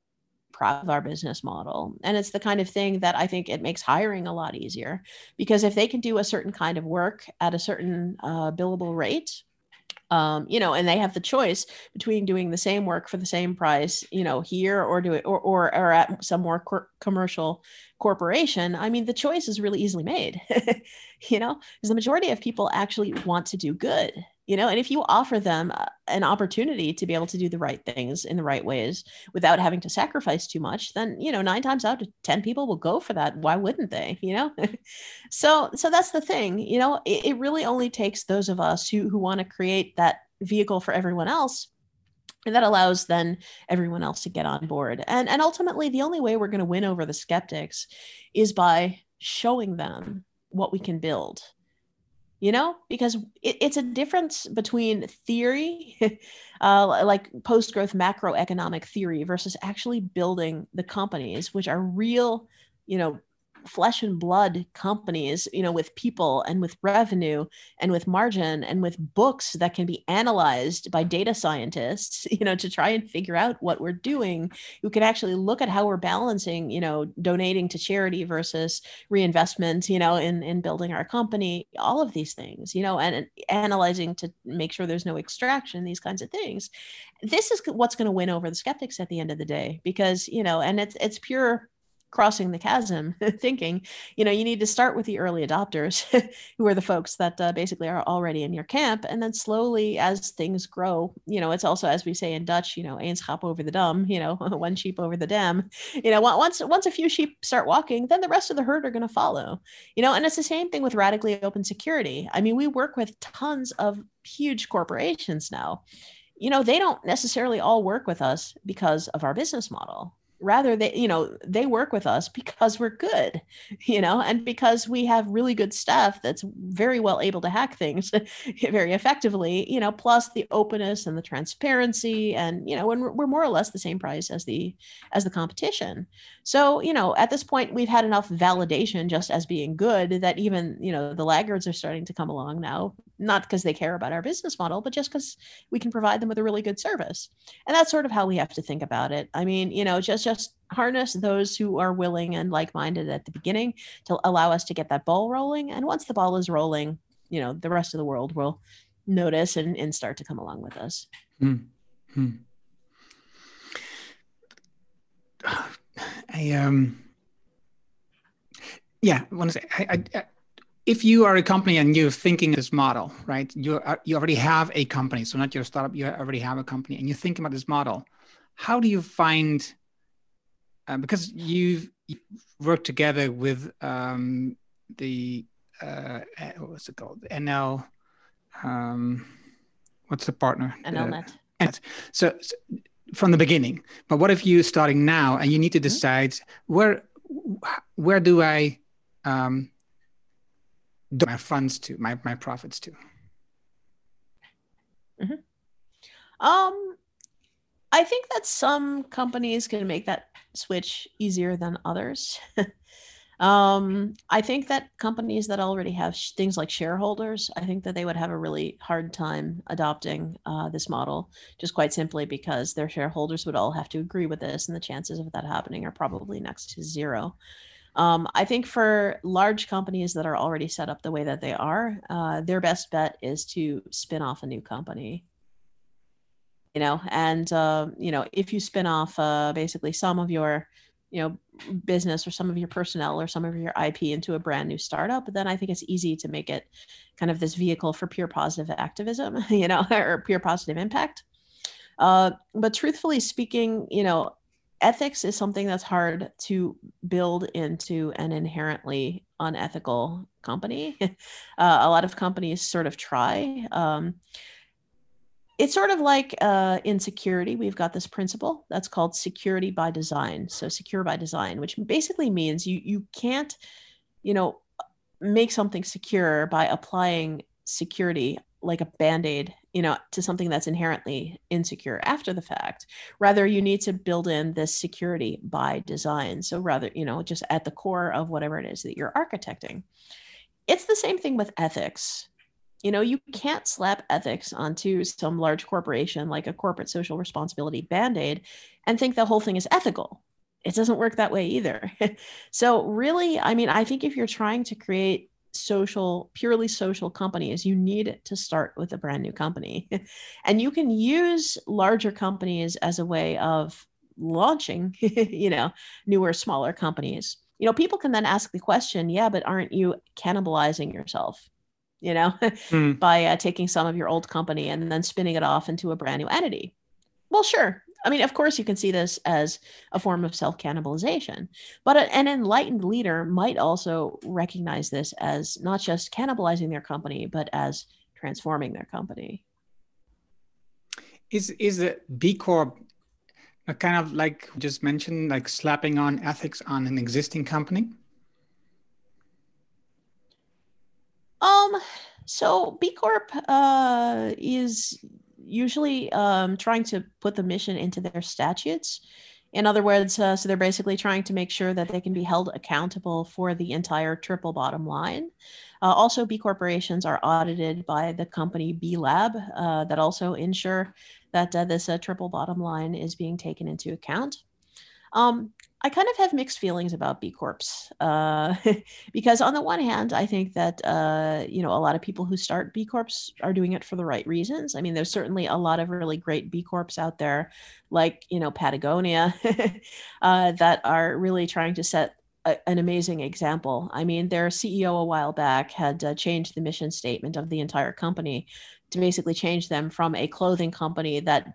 proud of our business model. And it's the kind of thing that i think it makes hiring a lot easier because if they can do a certain kind of work at a certain uh, billable rate um, you know, and they have the choice between doing the same work for the same price, you know, here or do it or or, or at some more cor- commercial corporation. I mean, the choice is really easily made, you know, because the majority of people actually want to do good you know and if you offer them uh, an opportunity to be able to do the right things in the right ways without having to sacrifice too much then you know nine times out of ten people will go for that. Why wouldn't they you know? So so that's the thing you know it, it really only takes those of us who who want to create that vehicle for everyone else and that allows then everyone else to get on board. And and ultimately the only way we're going to win over the skeptics is by showing them what we can build you know because it, it's a difference between theory uh, like post-growth macroeconomic theory versus actually building the companies which are real you know flesh and blood companies, you know, with people and with revenue and with margin and with books that can be analyzed by data scientists, you know, to try and figure out what we're doing, who can actually look at how we're balancing, you know, donating to charity versus reinvestment, you know, in in building our company, all of these things, you know, and, and analyzing to make sure there's no extraction, these kinds of things. This is what's going to win over the skeptics at the end of the day because, you know, and it's it's pure crossing the chasm thinking you know you need to start with the early adopters who are the folks that uh, basically are already in your camp. And then slowly as things grow you know it's also as we say in dutch you know een schap over the dam you know one sheep over the dam. You know once once a few sheep start walking then the rest of the herd are going to follow. You know and it's the same thing with radically open security. I mean we work with tons of huge corporations now. You know they don't necessarily all work with us because of our business model rather they you know they work with us because we're good you know and because we have really good stuff that's very well able to hack things very effectively you know plus the openness and the transparency and you know when we're more or less the same price as the as the competition. So you know at this point we've had enough validation just as being good that even you know the laggards are starting to come along now not because they care about our business model but just because we can provide them with a really good service and that's sort of how we have to think about it i mean you know just just harness those who are willing and like-minded at the beginning to allow us to get that ball rolling and once the ball is rolling you know the rest of the world will notice and, and start to come along with us hmm. Hmm. I um yeah, I want to say I, I, if you are a company and you're thinking this model, right? You you already have a company, so not your startup. You already have a company, and you're thinking about this model. How do you find? Uh, because you've, you've, worked together with um, the uh, what's it called? NL. Um, what's the partner? NLNet. Uh, so, so from the beginning. But what if you're starting now and you need to mm-hmm. decide mm-hmm. where where do I um, my funds to my my profits to? Mm-hmm. Um, I think that some companies can make that switch easier than others. um, I think that companies that already have sh- things like shareholders, I think that they would have a really hard time adopting uh, this model, just quite simply because their shareholders would all have to agree with this, and the chances of that happening are probably next to zero. Um, I think for large companies that are already set up the way that they are, uh, their best bet is to spin off a new company. You know, and uh, you know, if you spin off uh, basically some of your, you know, business or some of your personnel or some of your IP into a brand new startup, then I think it's easy to make it kind of this vehicle for pure positive activism, you know, or pure positive impact. Uh, but truthfully speaking, you know, ethics is something that's hard to build into an inherently unethical company. uh, a lot of companies sort of try. Um, it's sort of like uh, in security, we've got this principle that's called security by design. So secure by design, which basically means you you can't, you know, make something secure by applying security like a band-aid you know to something that's inherently insecure after the fact. Rather you need to build in this security by design. So rather you know just at the core of whatever it is that you're architecting. It's the same thing with ethics. You know you can't slap ethics onto some large corporation like a corporate social responsibility band-aid and think the whole thing is ethical. It doesn't work that way either. So really i mean i think if you're trying to create social, purely social companies, you need to start with a brand new company. and you can use larger companies as a way of launching, you know, newer, smaller companies. You know, people can then ask the question, yeah, but aren't you cannibalizing yourself? You know, mm. by uh, taking some of your old company and then spinning it off into a brand new entity. Well, sure, I mean, of course, you can see this as a form of self cannibalization, but an enlightened leader might also recognize this as not just cannibalizing their company, but as transforming their company. Is is the B Corp a kind of like just mentioned, like slapping on ethics on an existing company? Um. So B Corp uh, is usually um, trying to put the mission into their statutes. In other words, uh, so they're basically trying to make sure that they can be held accountable for the entire triple bottom line. Uh, also, B corporations are audited by the company B Lab uh, that also ensure that uh, this uh, triple bottom line is being taken into account. Um, I kind of have mixed feelings about B Corps uh, because on the one hand, I think that uh, you know a lot of people who start B Corps are doing it for the right reasons. I mean, there's certainly a lot of really great B Corps out there, like you know Patagonia, uh, that are really trying to set a, an amazing example. I mean, their CEO a while back had uh, changed the mission statement of the entire company to basically change them from a clothing company that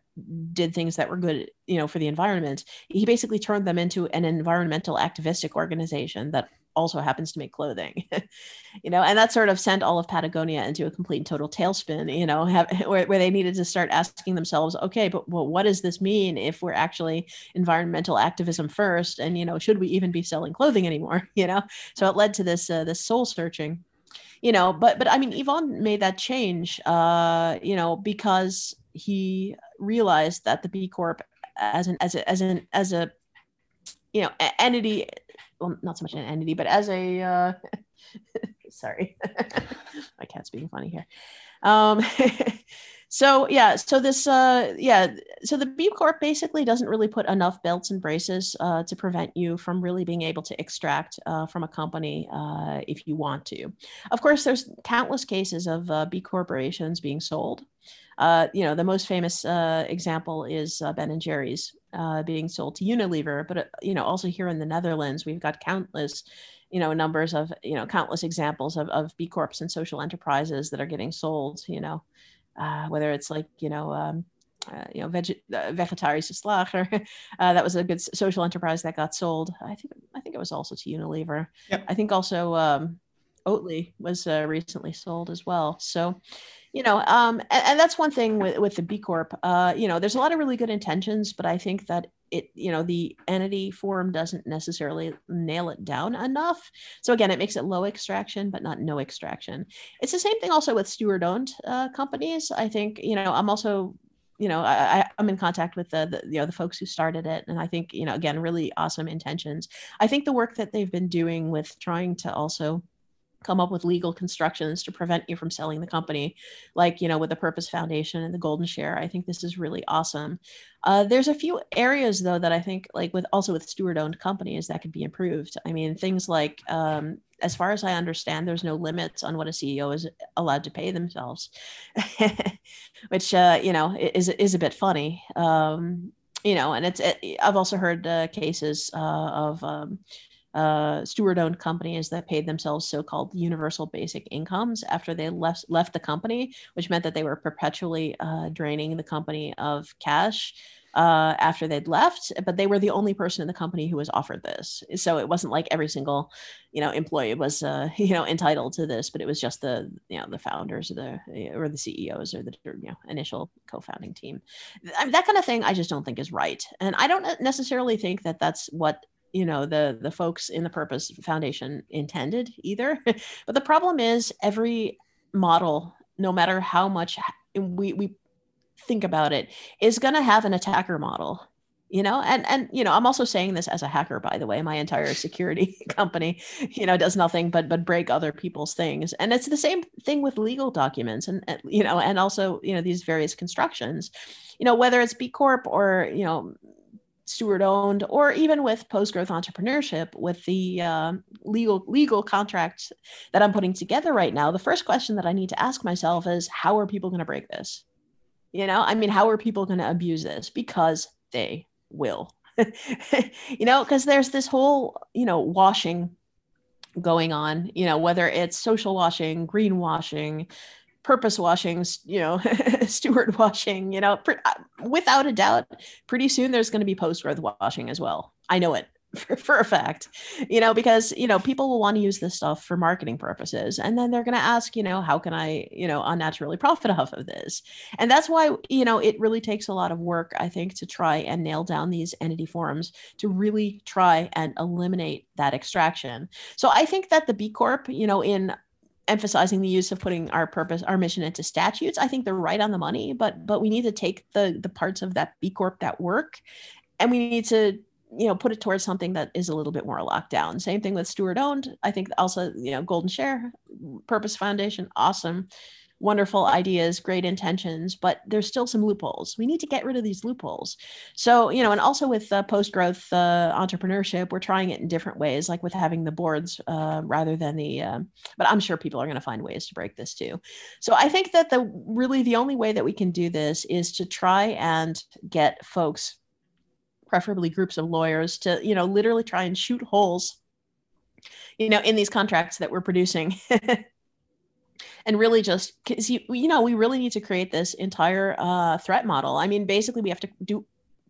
did things that were good, you know, for the environment. He basically turned them into an environmental activistic organization that also happens to make clothing, you know, and that sort of sent all of Patagonia into a complete and total tailspin, you know, have, where, where they needed to start asking themselves, okay, but well, what does this mean if we're actually environmental activism first, and you know, should we even be selling clothing anymore, you know? So it led to this uh, this soul searching you know but but i mean yvon made that change uh you know because he realized that the b corp as an as a as an as a you know entity well not so much an entity but as a uh sorry my cat's being funny here um so yeah so this uh yeah so the b corp basically doesn't really put enough belts and braces uh, to prevent you from really being able to extract uh, from a company uh, if you want to. Of course there's countless cases of uh, b corporations being sold. Uh, you know the most famous uh, example is ben and jerry's being sold to unilever. But you know also here in the netherlands we've got countless you know numbers of you know countless examples of, of b corps and social enterprises that are getting sold you know uh, whether it's like you know um, uh, you know veg- uh, vegetarische slager uh, that was a good social enterprise that got sold. I think i think it was also to unilever. Yep. i think also um, oatly was uh, recently sold as well. So you know um, and, and, that's one thing with, with the b corp uh, you know there's a lot of really good intentions but i think that it you know the entity form doesn't necessarily nail it down enough. So again it makes it low extraction but not no extraction. It's the same thing also with steward owned uh, companies. I think you know i'm also you know, I, I'm in contact with the, the, you know the folks who started it, and I think you know again really awesome intentions. I think the work that they've been doing with trying to also come up with legal constructions to prevent you from selling the company like you know with the purpose foundation and the golden share. I think this is really awesome. Uh, there's a few areas though that i think like with also with steward owned companies that could be improved. I mean things like um, as far as i understand there's no limits on what a ceo is allowed to pay themselves which uh, you know is, is a bit funny. Um, you know and it's it, i've also heard uh, cases uh, of um, uh, steward-owned companies that paid themselves so-called universal basic incomes after they left left the company, which meant that they were perpetually uh, draining the company of cash uh, after they'd left. But they were the only person in the company who was offered this, so it wasn't like every single, you know, employee was uh, you know entitled to this, but it was just the you know the founders or the or the CEOs or the you know initial co-founding team. I mean, that kind of thing, I just don't think is right, and I don't necessarily think that that's what you know the the folks in the purpose foundation intended either. But the problem is every model no matter how much we we think about it is going to have an attacker model you know? And and you know i'm also saying this as a hacker by the way. My entire security company you know does nothing but but break other people's things. And it's the same thing with legal documents and, and you know and also you know these various constructions. You know whether it's b corp or you know steward owned or even with post growth entrepreneurship with the uh, legal legal contracts that i'm putting together right now the first question that i need to ask myself is how are people going to break this? You know i mean how are people going to abuse this? Because they will. You know because there's this whole you know washing going on you know whether it's social washing greenwashing purpose washing, you know, steward washing, you know, uh, without a doubt, pretty soon there's going to be post growth washing as well. I know it for, for, a fact, you know, because, you know, people will want to use this stuff for marketing purposes. And then they're going to ask, you know, how can I, you know, unnaturally profit off of this? And that's why, you know, it really takes a lot of work, I think, to try and nail down these entity forms to really try and eliminate that extraction. So I think that the B Corp, you know, in emphasizing the use of putting our purpose our mission into statutes i think they're right on the money but but we need to take the the parts of that b corp that work and we need to you know put it towards something that is a little bit more locked down. Same thing with steward owned i think also you know golden share purpose foundation awesome wonderful ideas, great intentions, but there's still some loopholes. We need to get rid of these loopholes. So, you know, and also with uh, post growth uh, entrepreneurship, we're trying it in different ways, like with having the boards uh, rather than the, uh, but I'm sure people are going to find ways to break this too. So I think that the really the only way that we can do this is to try and get folks preferably groups of lawyers to you know literally try and shoot holes you know in these contracts that we're producing and really just because you you know we really need to create this entire uh, threat model. I mean, basically, we have to do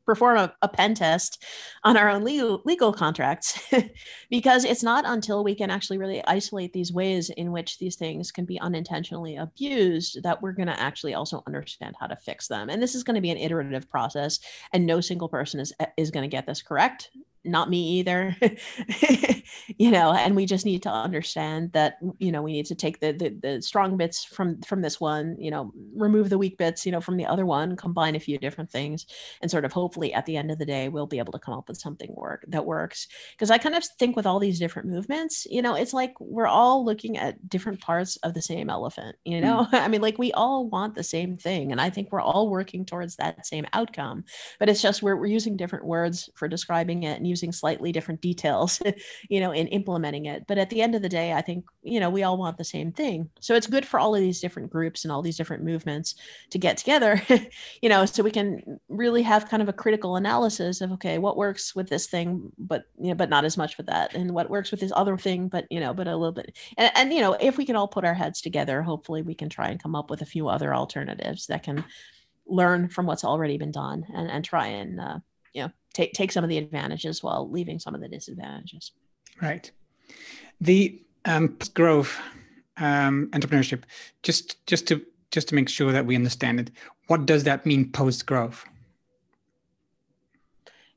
perform a, a pen test on our own legal legal contracts because it's not until we can actually really isolate these ways in which these things can be unintentionally abused that we're going to actually also understand how to fix them and this is going to be an iterative process and no single person is is going to get this correct not me either. You know and we just need to understand that you know we need to take the, the, the strong bits from from this one you know remove the weak bits you know from the other one combine a few different things and sort of hopefully at the end of the day we'll be able to come up with something work that works. Because i kind of think with all these different movements you know it's like we're all looking at different parts of the same elephant you know? Mm. i mean like we all want the same thing and i think we're all working towards that same outcome but it's just we're, we're using different words for describing it and using slightly different details, you know, in implementing it. But at the end of the day, I think, you know, we all want the same thing. So it's good for all of these different groups and all these different movements to get together, you know, so we can really have kind of a critical analysis of, okay, what works with this thing, but, you know, but not as much with that. And what works with this other thing, but, you know, but a little bit. And, and you know, if we can all put our heads together, hopefully we can try and come up with a few other alternatives that can learn from what's already been done and, and try and uh, you know take take some of the advantages while leaving some of the disadvantages. Right. The um, growth um, entrepreneurship. Just just to just to make sure that we understand it. What does that mean post growth?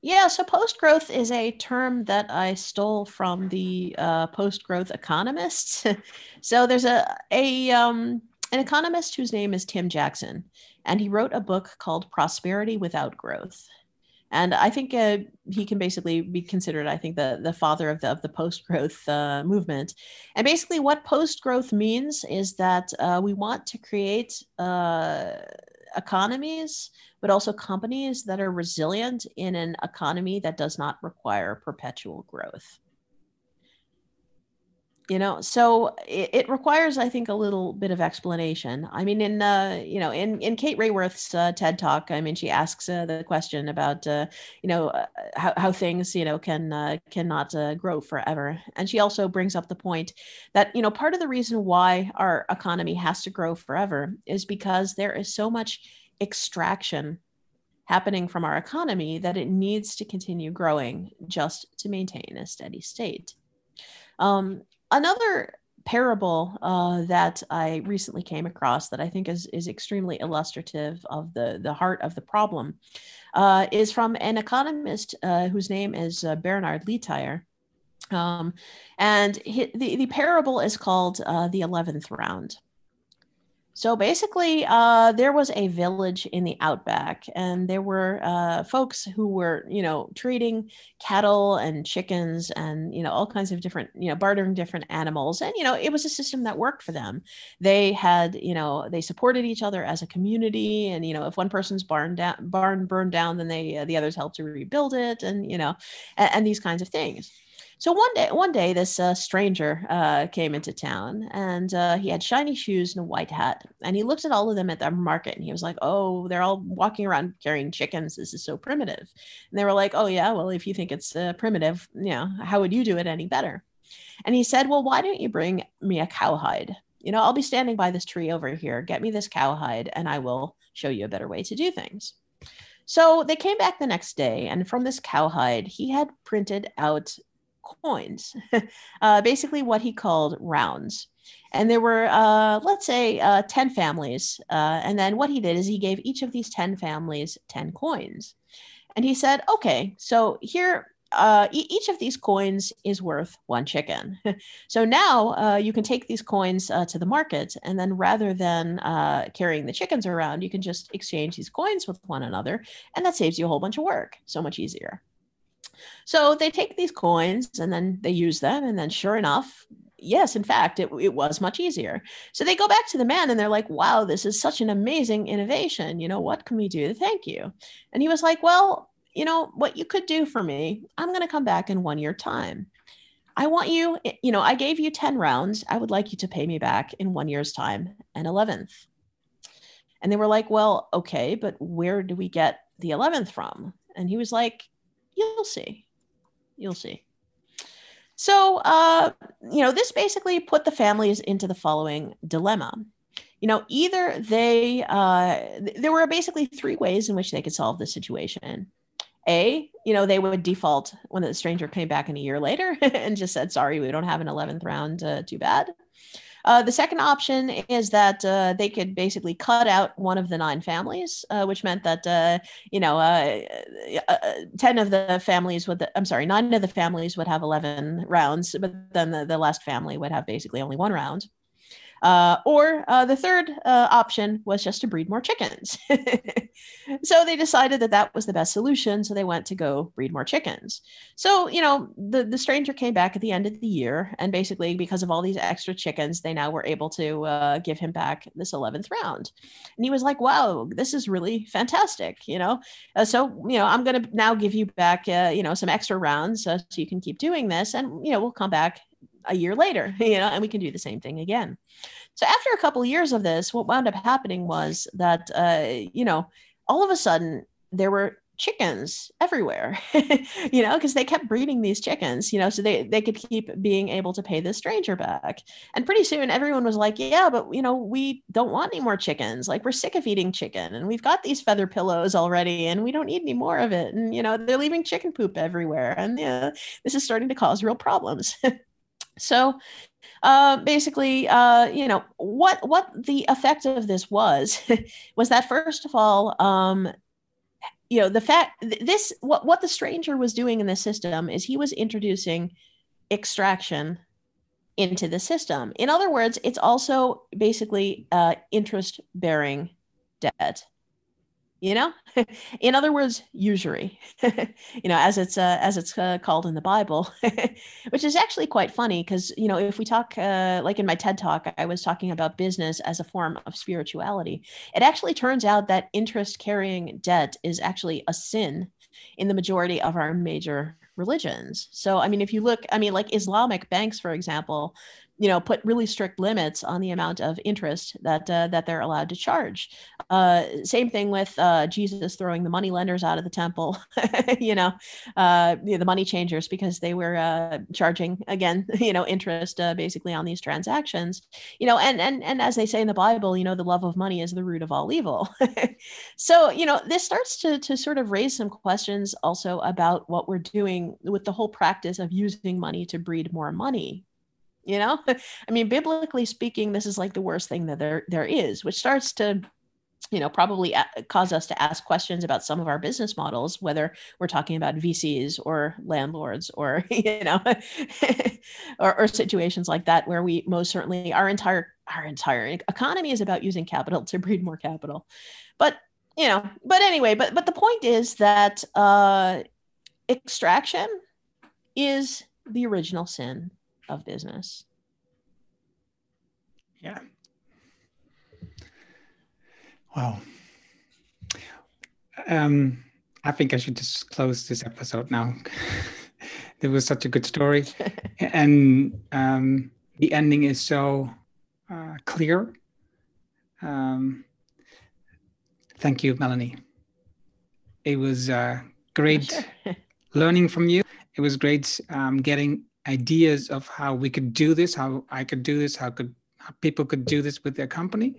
Yeah, so post growth is a term that I stole from the uh, post growth economists. so there's a a um, an economist whose name is Tim Jackson, and he wrote a book called Prosperity Without Growth. And I think uh, he can basically be considered, I think, the, the father of the, of the post growth uh, movement. And basically, what post growth means is that uh, we want to create uh, economies, but also companies that are resilient in an economy that does not require perpetual growth you know so it, it, requires i think a little bit of explanation. I mean in uh you know in in kate raworth's uh, ted talk i mean she asks uh, the question about uh you know uh, how, how things you know can uh, cannot grow forever. And she also brings up the point that you know part of the reason why our economy has to grow forever is because there is so much extraction happening from our economy that it needs to continue growing just to maintain a steady state. Um, another parable uh, that I recently came across that I think is is extremely illustrative of the the heart of the problem uh, is from an economist uh, whose name is uh, Bernard Lietaer. Um, and he, the, the parable is called uh, the 11th round. So basically, uh, there was a village in the outback, and there were uh, folks who were, you know, trading cattle and chickens and, you know, all kinds of different, you know, bartering different animals. And, you know, it was a system that worked for them. They had, you know, they supported each other as a community. And, you know, if one person's barn, da- barn burned down, then they, uh, the others helped to rebuild it and, you know, and, and these kinds of things. So one day, one day, this uh, stranger uh, came into town, and uh, he had shiny shoes and a white hat. And he looked at all of them at their market, and he was like, "Oh, they're all walking around carrying chickens. This is so primitive." And they were like, "Oh yeah, well, if you think it's uh, primitive, you know, how would you do it any better?" And he said, "Well, why don't you bring me a cowhide? You know, I'll be standing by this tree over here. Get me this cowhide, and I will show you a better way to do things." So they came back the next day, and from this cowhide, he had printed out coins, uh, basically what he called rounds. And there were, uh, let's say, uh, 10 families. Uh, and then what he did is he gave each of these 10 families 10 coins. And he said, okay, so here, uh, e- each of these coins is worth one chicken. so now uh, you can take these coins to the market, and then rather than carrying the chickens around, you can just exchange these coins with one another, and that saves you a whole bunch of work. So much easier. So they take these coins and then they use them. And then, sure enough, yes, in fact, it, it was much easier. So they go back to the man and they're like, wow, this is such an amazing innovation. You know, what can we do to thank you? And he was like, well, you know, what you could do for me, I'm going to come back in one year time. I want you, you know, I gave you 10 rounds. I would like you to pay me back in one year's time, an 11th. And they were like, well, okay, but where do we get the 11th from? And he was like, you'll see. You'll see. So, uh, you know, this basically put the families into the following dilemma. You know, either they, uh, there were basically three ways in which they could solve the situation. A, you know, they would default when the stranger came back in a year later and just said, sorry, we don't have an 11th round, uh, too bad. Uh, the second option is that uh, they could basically cut out one of the nine families, uh, which meant that uh, you know uh, uh, ten of the families would. I'm sorry, nine of the families would have eleven rounds, but then the, the last family would have basically only one round. Uh, or uh, the third uh, option was just to breed more chickens. so they decided that that was the best solution. So they went to go breed more chickens. So, you know, the, the stranger came back at the end of the year. And basically, because of all these extra chickens, they now were able to uh, give him back this 11th round. And he was like, wow, this is really fantastic, you know? Uh, so, you know, I'm going to now give you back, uh, you know, some extra rounds so you can keep doing this. And, you know, we'll come back a year later, you know, and we can do the same thing again. So after a couple of years of this, what wound up happening was that, uh, you know, all of a sudden there were chickens everywhere you know because they kept breeding these chickens you know so they they could keep being able to pay this stranger back. And pretty soon everyone was like yeah but you know we don't want any more chickens. Like we're sick of eating chicken and we've got these feather pillows already and we don't need any more of it. And you know they're leaving chicken poop everywhere and yeah this is starting to cause real problems So uh, basically, uh, you know, what what the effect of this was was that first of all, um, you know, the fact this what what the stranger was doing in the system is he was introducing extraction into the system. In other words, it's also basically uh, interest bearing debt. You know? In other words usury. You know as it's uh, as it's uh, called in the bible which is actually quite funny because you know if we talk uh, like in my ted talk i was talking about business as a form of spirituality. It actually turns out that interest carrying debt is actually a sin in the majority of our major religions. So i mean if you look i mean like islamic banks for example you know put really strict limits on the amount of interest that uh, that they're allowed to charge. Uh, same thing with uh, jesus throwing the money lenders out of the temple you know uh, the money changers because they were uh, charging again you know interest uh, basically on these transactions. You know and and and as they say in the bible you know the love of money is the root of all evil. So you know this starts to to sort of raise some questions also about what we're doing with the whole practice of using money to breed more money you know? I mean biblically speaking this is like the worst thing that there there is which starts to you know probably cause us to ask questions about some of our business models whether we're talking about vcs or landlords or you know or, or situations like that where we most certainly our entire our entire economy is about using capital to breed more capital. But you know but anyway but but the point is that uh extraction is the original sin of business. Yeah. Wow. Um, I think I should just close this episode now. it was such a good story, and um, the ending is so uh, clear. Um, thank you, Melanie. It was uh, great sure. learning from you. It was great um, getting ideas of how we could do this, how I could do this, how could how people could do this with their company,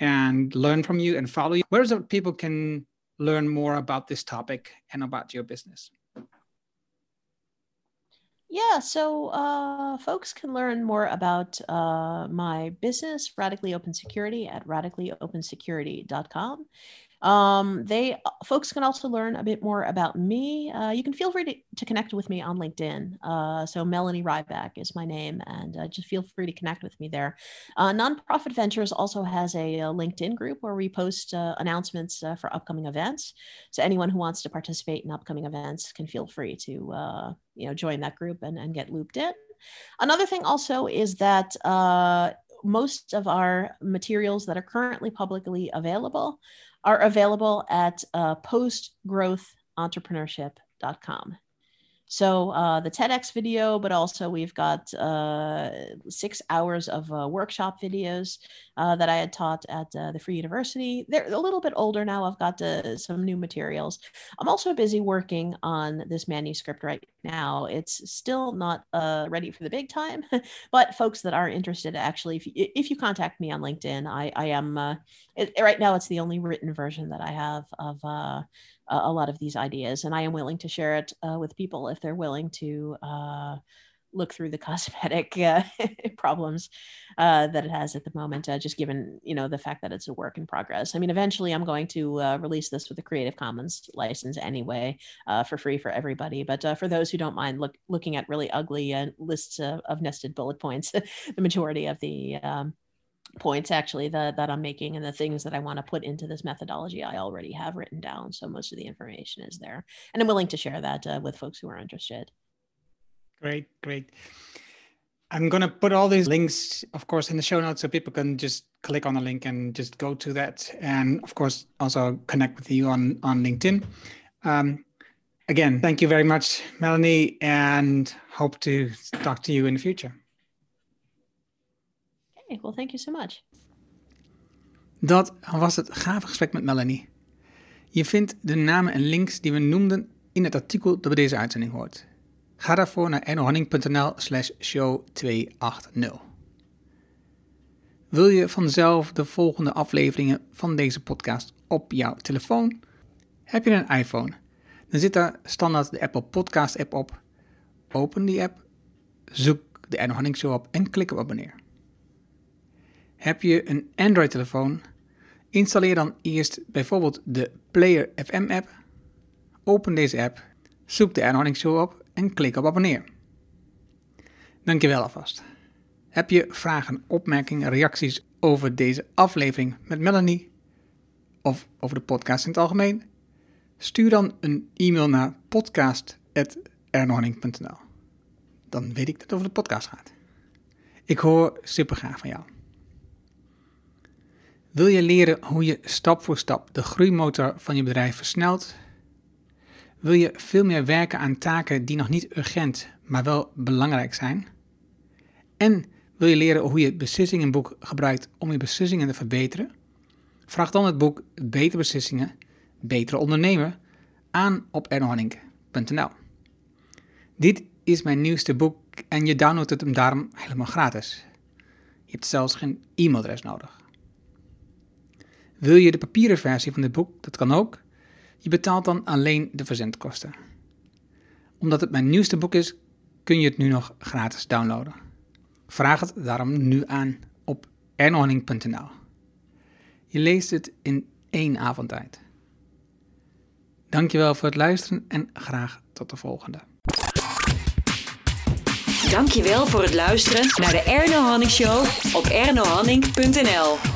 and learn from you and follow you. Where is it people can learn more about this topic and about your business? Yeah, so uh, folks can learn more about uh, my business, Radically Open Security, at radicallyopenSecurity.com. Um, they uh, folks can also learn a bit more about me. Uh, you can feel free to, to, connect with me on LinkedIn. Uh, so Melanie Rieback is my name, and uh, just feel free to connect with me there. Uh, Nonprofit Ventures also has a, a, LinkedIn group where we post uh, announcements for upcoming events. So anyone who wants to participate in upcoming events can feel free to you know join that group and, and get looped in. Another thing also is that most of our materials that are currently publicly available are available at uh, postgrowthentrepreneurship.com. So uh, the TEDx video, but also we've got uh, six hours of uh, workshop videos uh, that I had taught at uh, the Free University. They're a little bit older now. I've got uh, some new materials. I'm also busy working on this manuscript right now. It's still not ready for the big time, but folks that are interested, actually, if you, if you contact me on LinkedIn, I, I am it, right now. It's the only written version that I have of a lot of these ideas, and I am willing to share it uh, with people if they're willing to uh, look through the cosmetic uh, problems uh, that it has at the moment. Uh, just given you know the fact that it's a work in progress. I mean, eventually I'm going to uh, release this with a Creative Commons license anyway, for free for everybody. But for those who don't mind look, looking at really ugly lists of, of, nested bullet points, the majority of the um, points actually that, that I'm making and the things that I want to put into this methodology I already have written down. So most of the information is there. And I'm willing to share that uh, with folks who are interested. Great, great. I'm going to put all these links, of course, in the show notes so people can just click on the link and just go to that. And of course, also connect with you on, on LinkedIn. Um, again, thank you very much, Melanie, and hope to talk to you in the future. Okay, well, thank you so much. Dat was het gave gesprek met Melanie. Je vindt de namen en links die we noemden in het artikel dat bij deze uitzending hoort. Ga daarvoor naar ernohanning.nl slash show 280. Wil je vanzelf de volgende afleveringen van deze podcast op jouw telefoon? Heb je een iPhone? Dan zit daar standaard de Apple Podcast app op. Open die app, zoek de Erno Hanning Show op en klik op abonneer. Heb je een Android-telefoon? Installeer dan eerst bijvoorbeeld de Player FM app. Open deze app, zoek de Erno Show op en klik op abonneer. Dankjewel alvast. Heb je vragen, opmerkingen, reacties over deze aflevering met Melanie? of over de podcast in het algemeen? Stuur dan een e-mail naar podcast.ernohanning.nl. Dan weet ik dat het over de podcast gaat. Ik hoor super graag van jou. Wil je leren hoe je stap voor stap de groeimotor van je bedrijf versnelt? Wil je veel meer werken aan taken die nog niet urgent, maar wel belangrijk zijn? En wil je leren hoe je het beslissingenboek gebruikt om je beslissingen te verbeteren? Vraag dan het boek Betere Beslissingen, Betere Ondernemer aan op ernohanning.nl. Dit is mijn nieuwste boek en je downloadt het hem daarom helemaal gratis. Je hebt zelfs geen e-mailadres nodig. Wil je de papieren versie van dit boek? Dat kan ook. Je betaalt dan alleen de verzendkosten. Omdat het mijn nieuwste boek is, kun je het nu nog gratis downloaden. Vraag het daarom nu aan op ernohanning.nl. Je leest het in één avondtijd. Dankjewel voor het luisteren en graag tot de volgende. Dankjewel voor het luisteren naar de Erno Hanning Show op ernohanning.nl.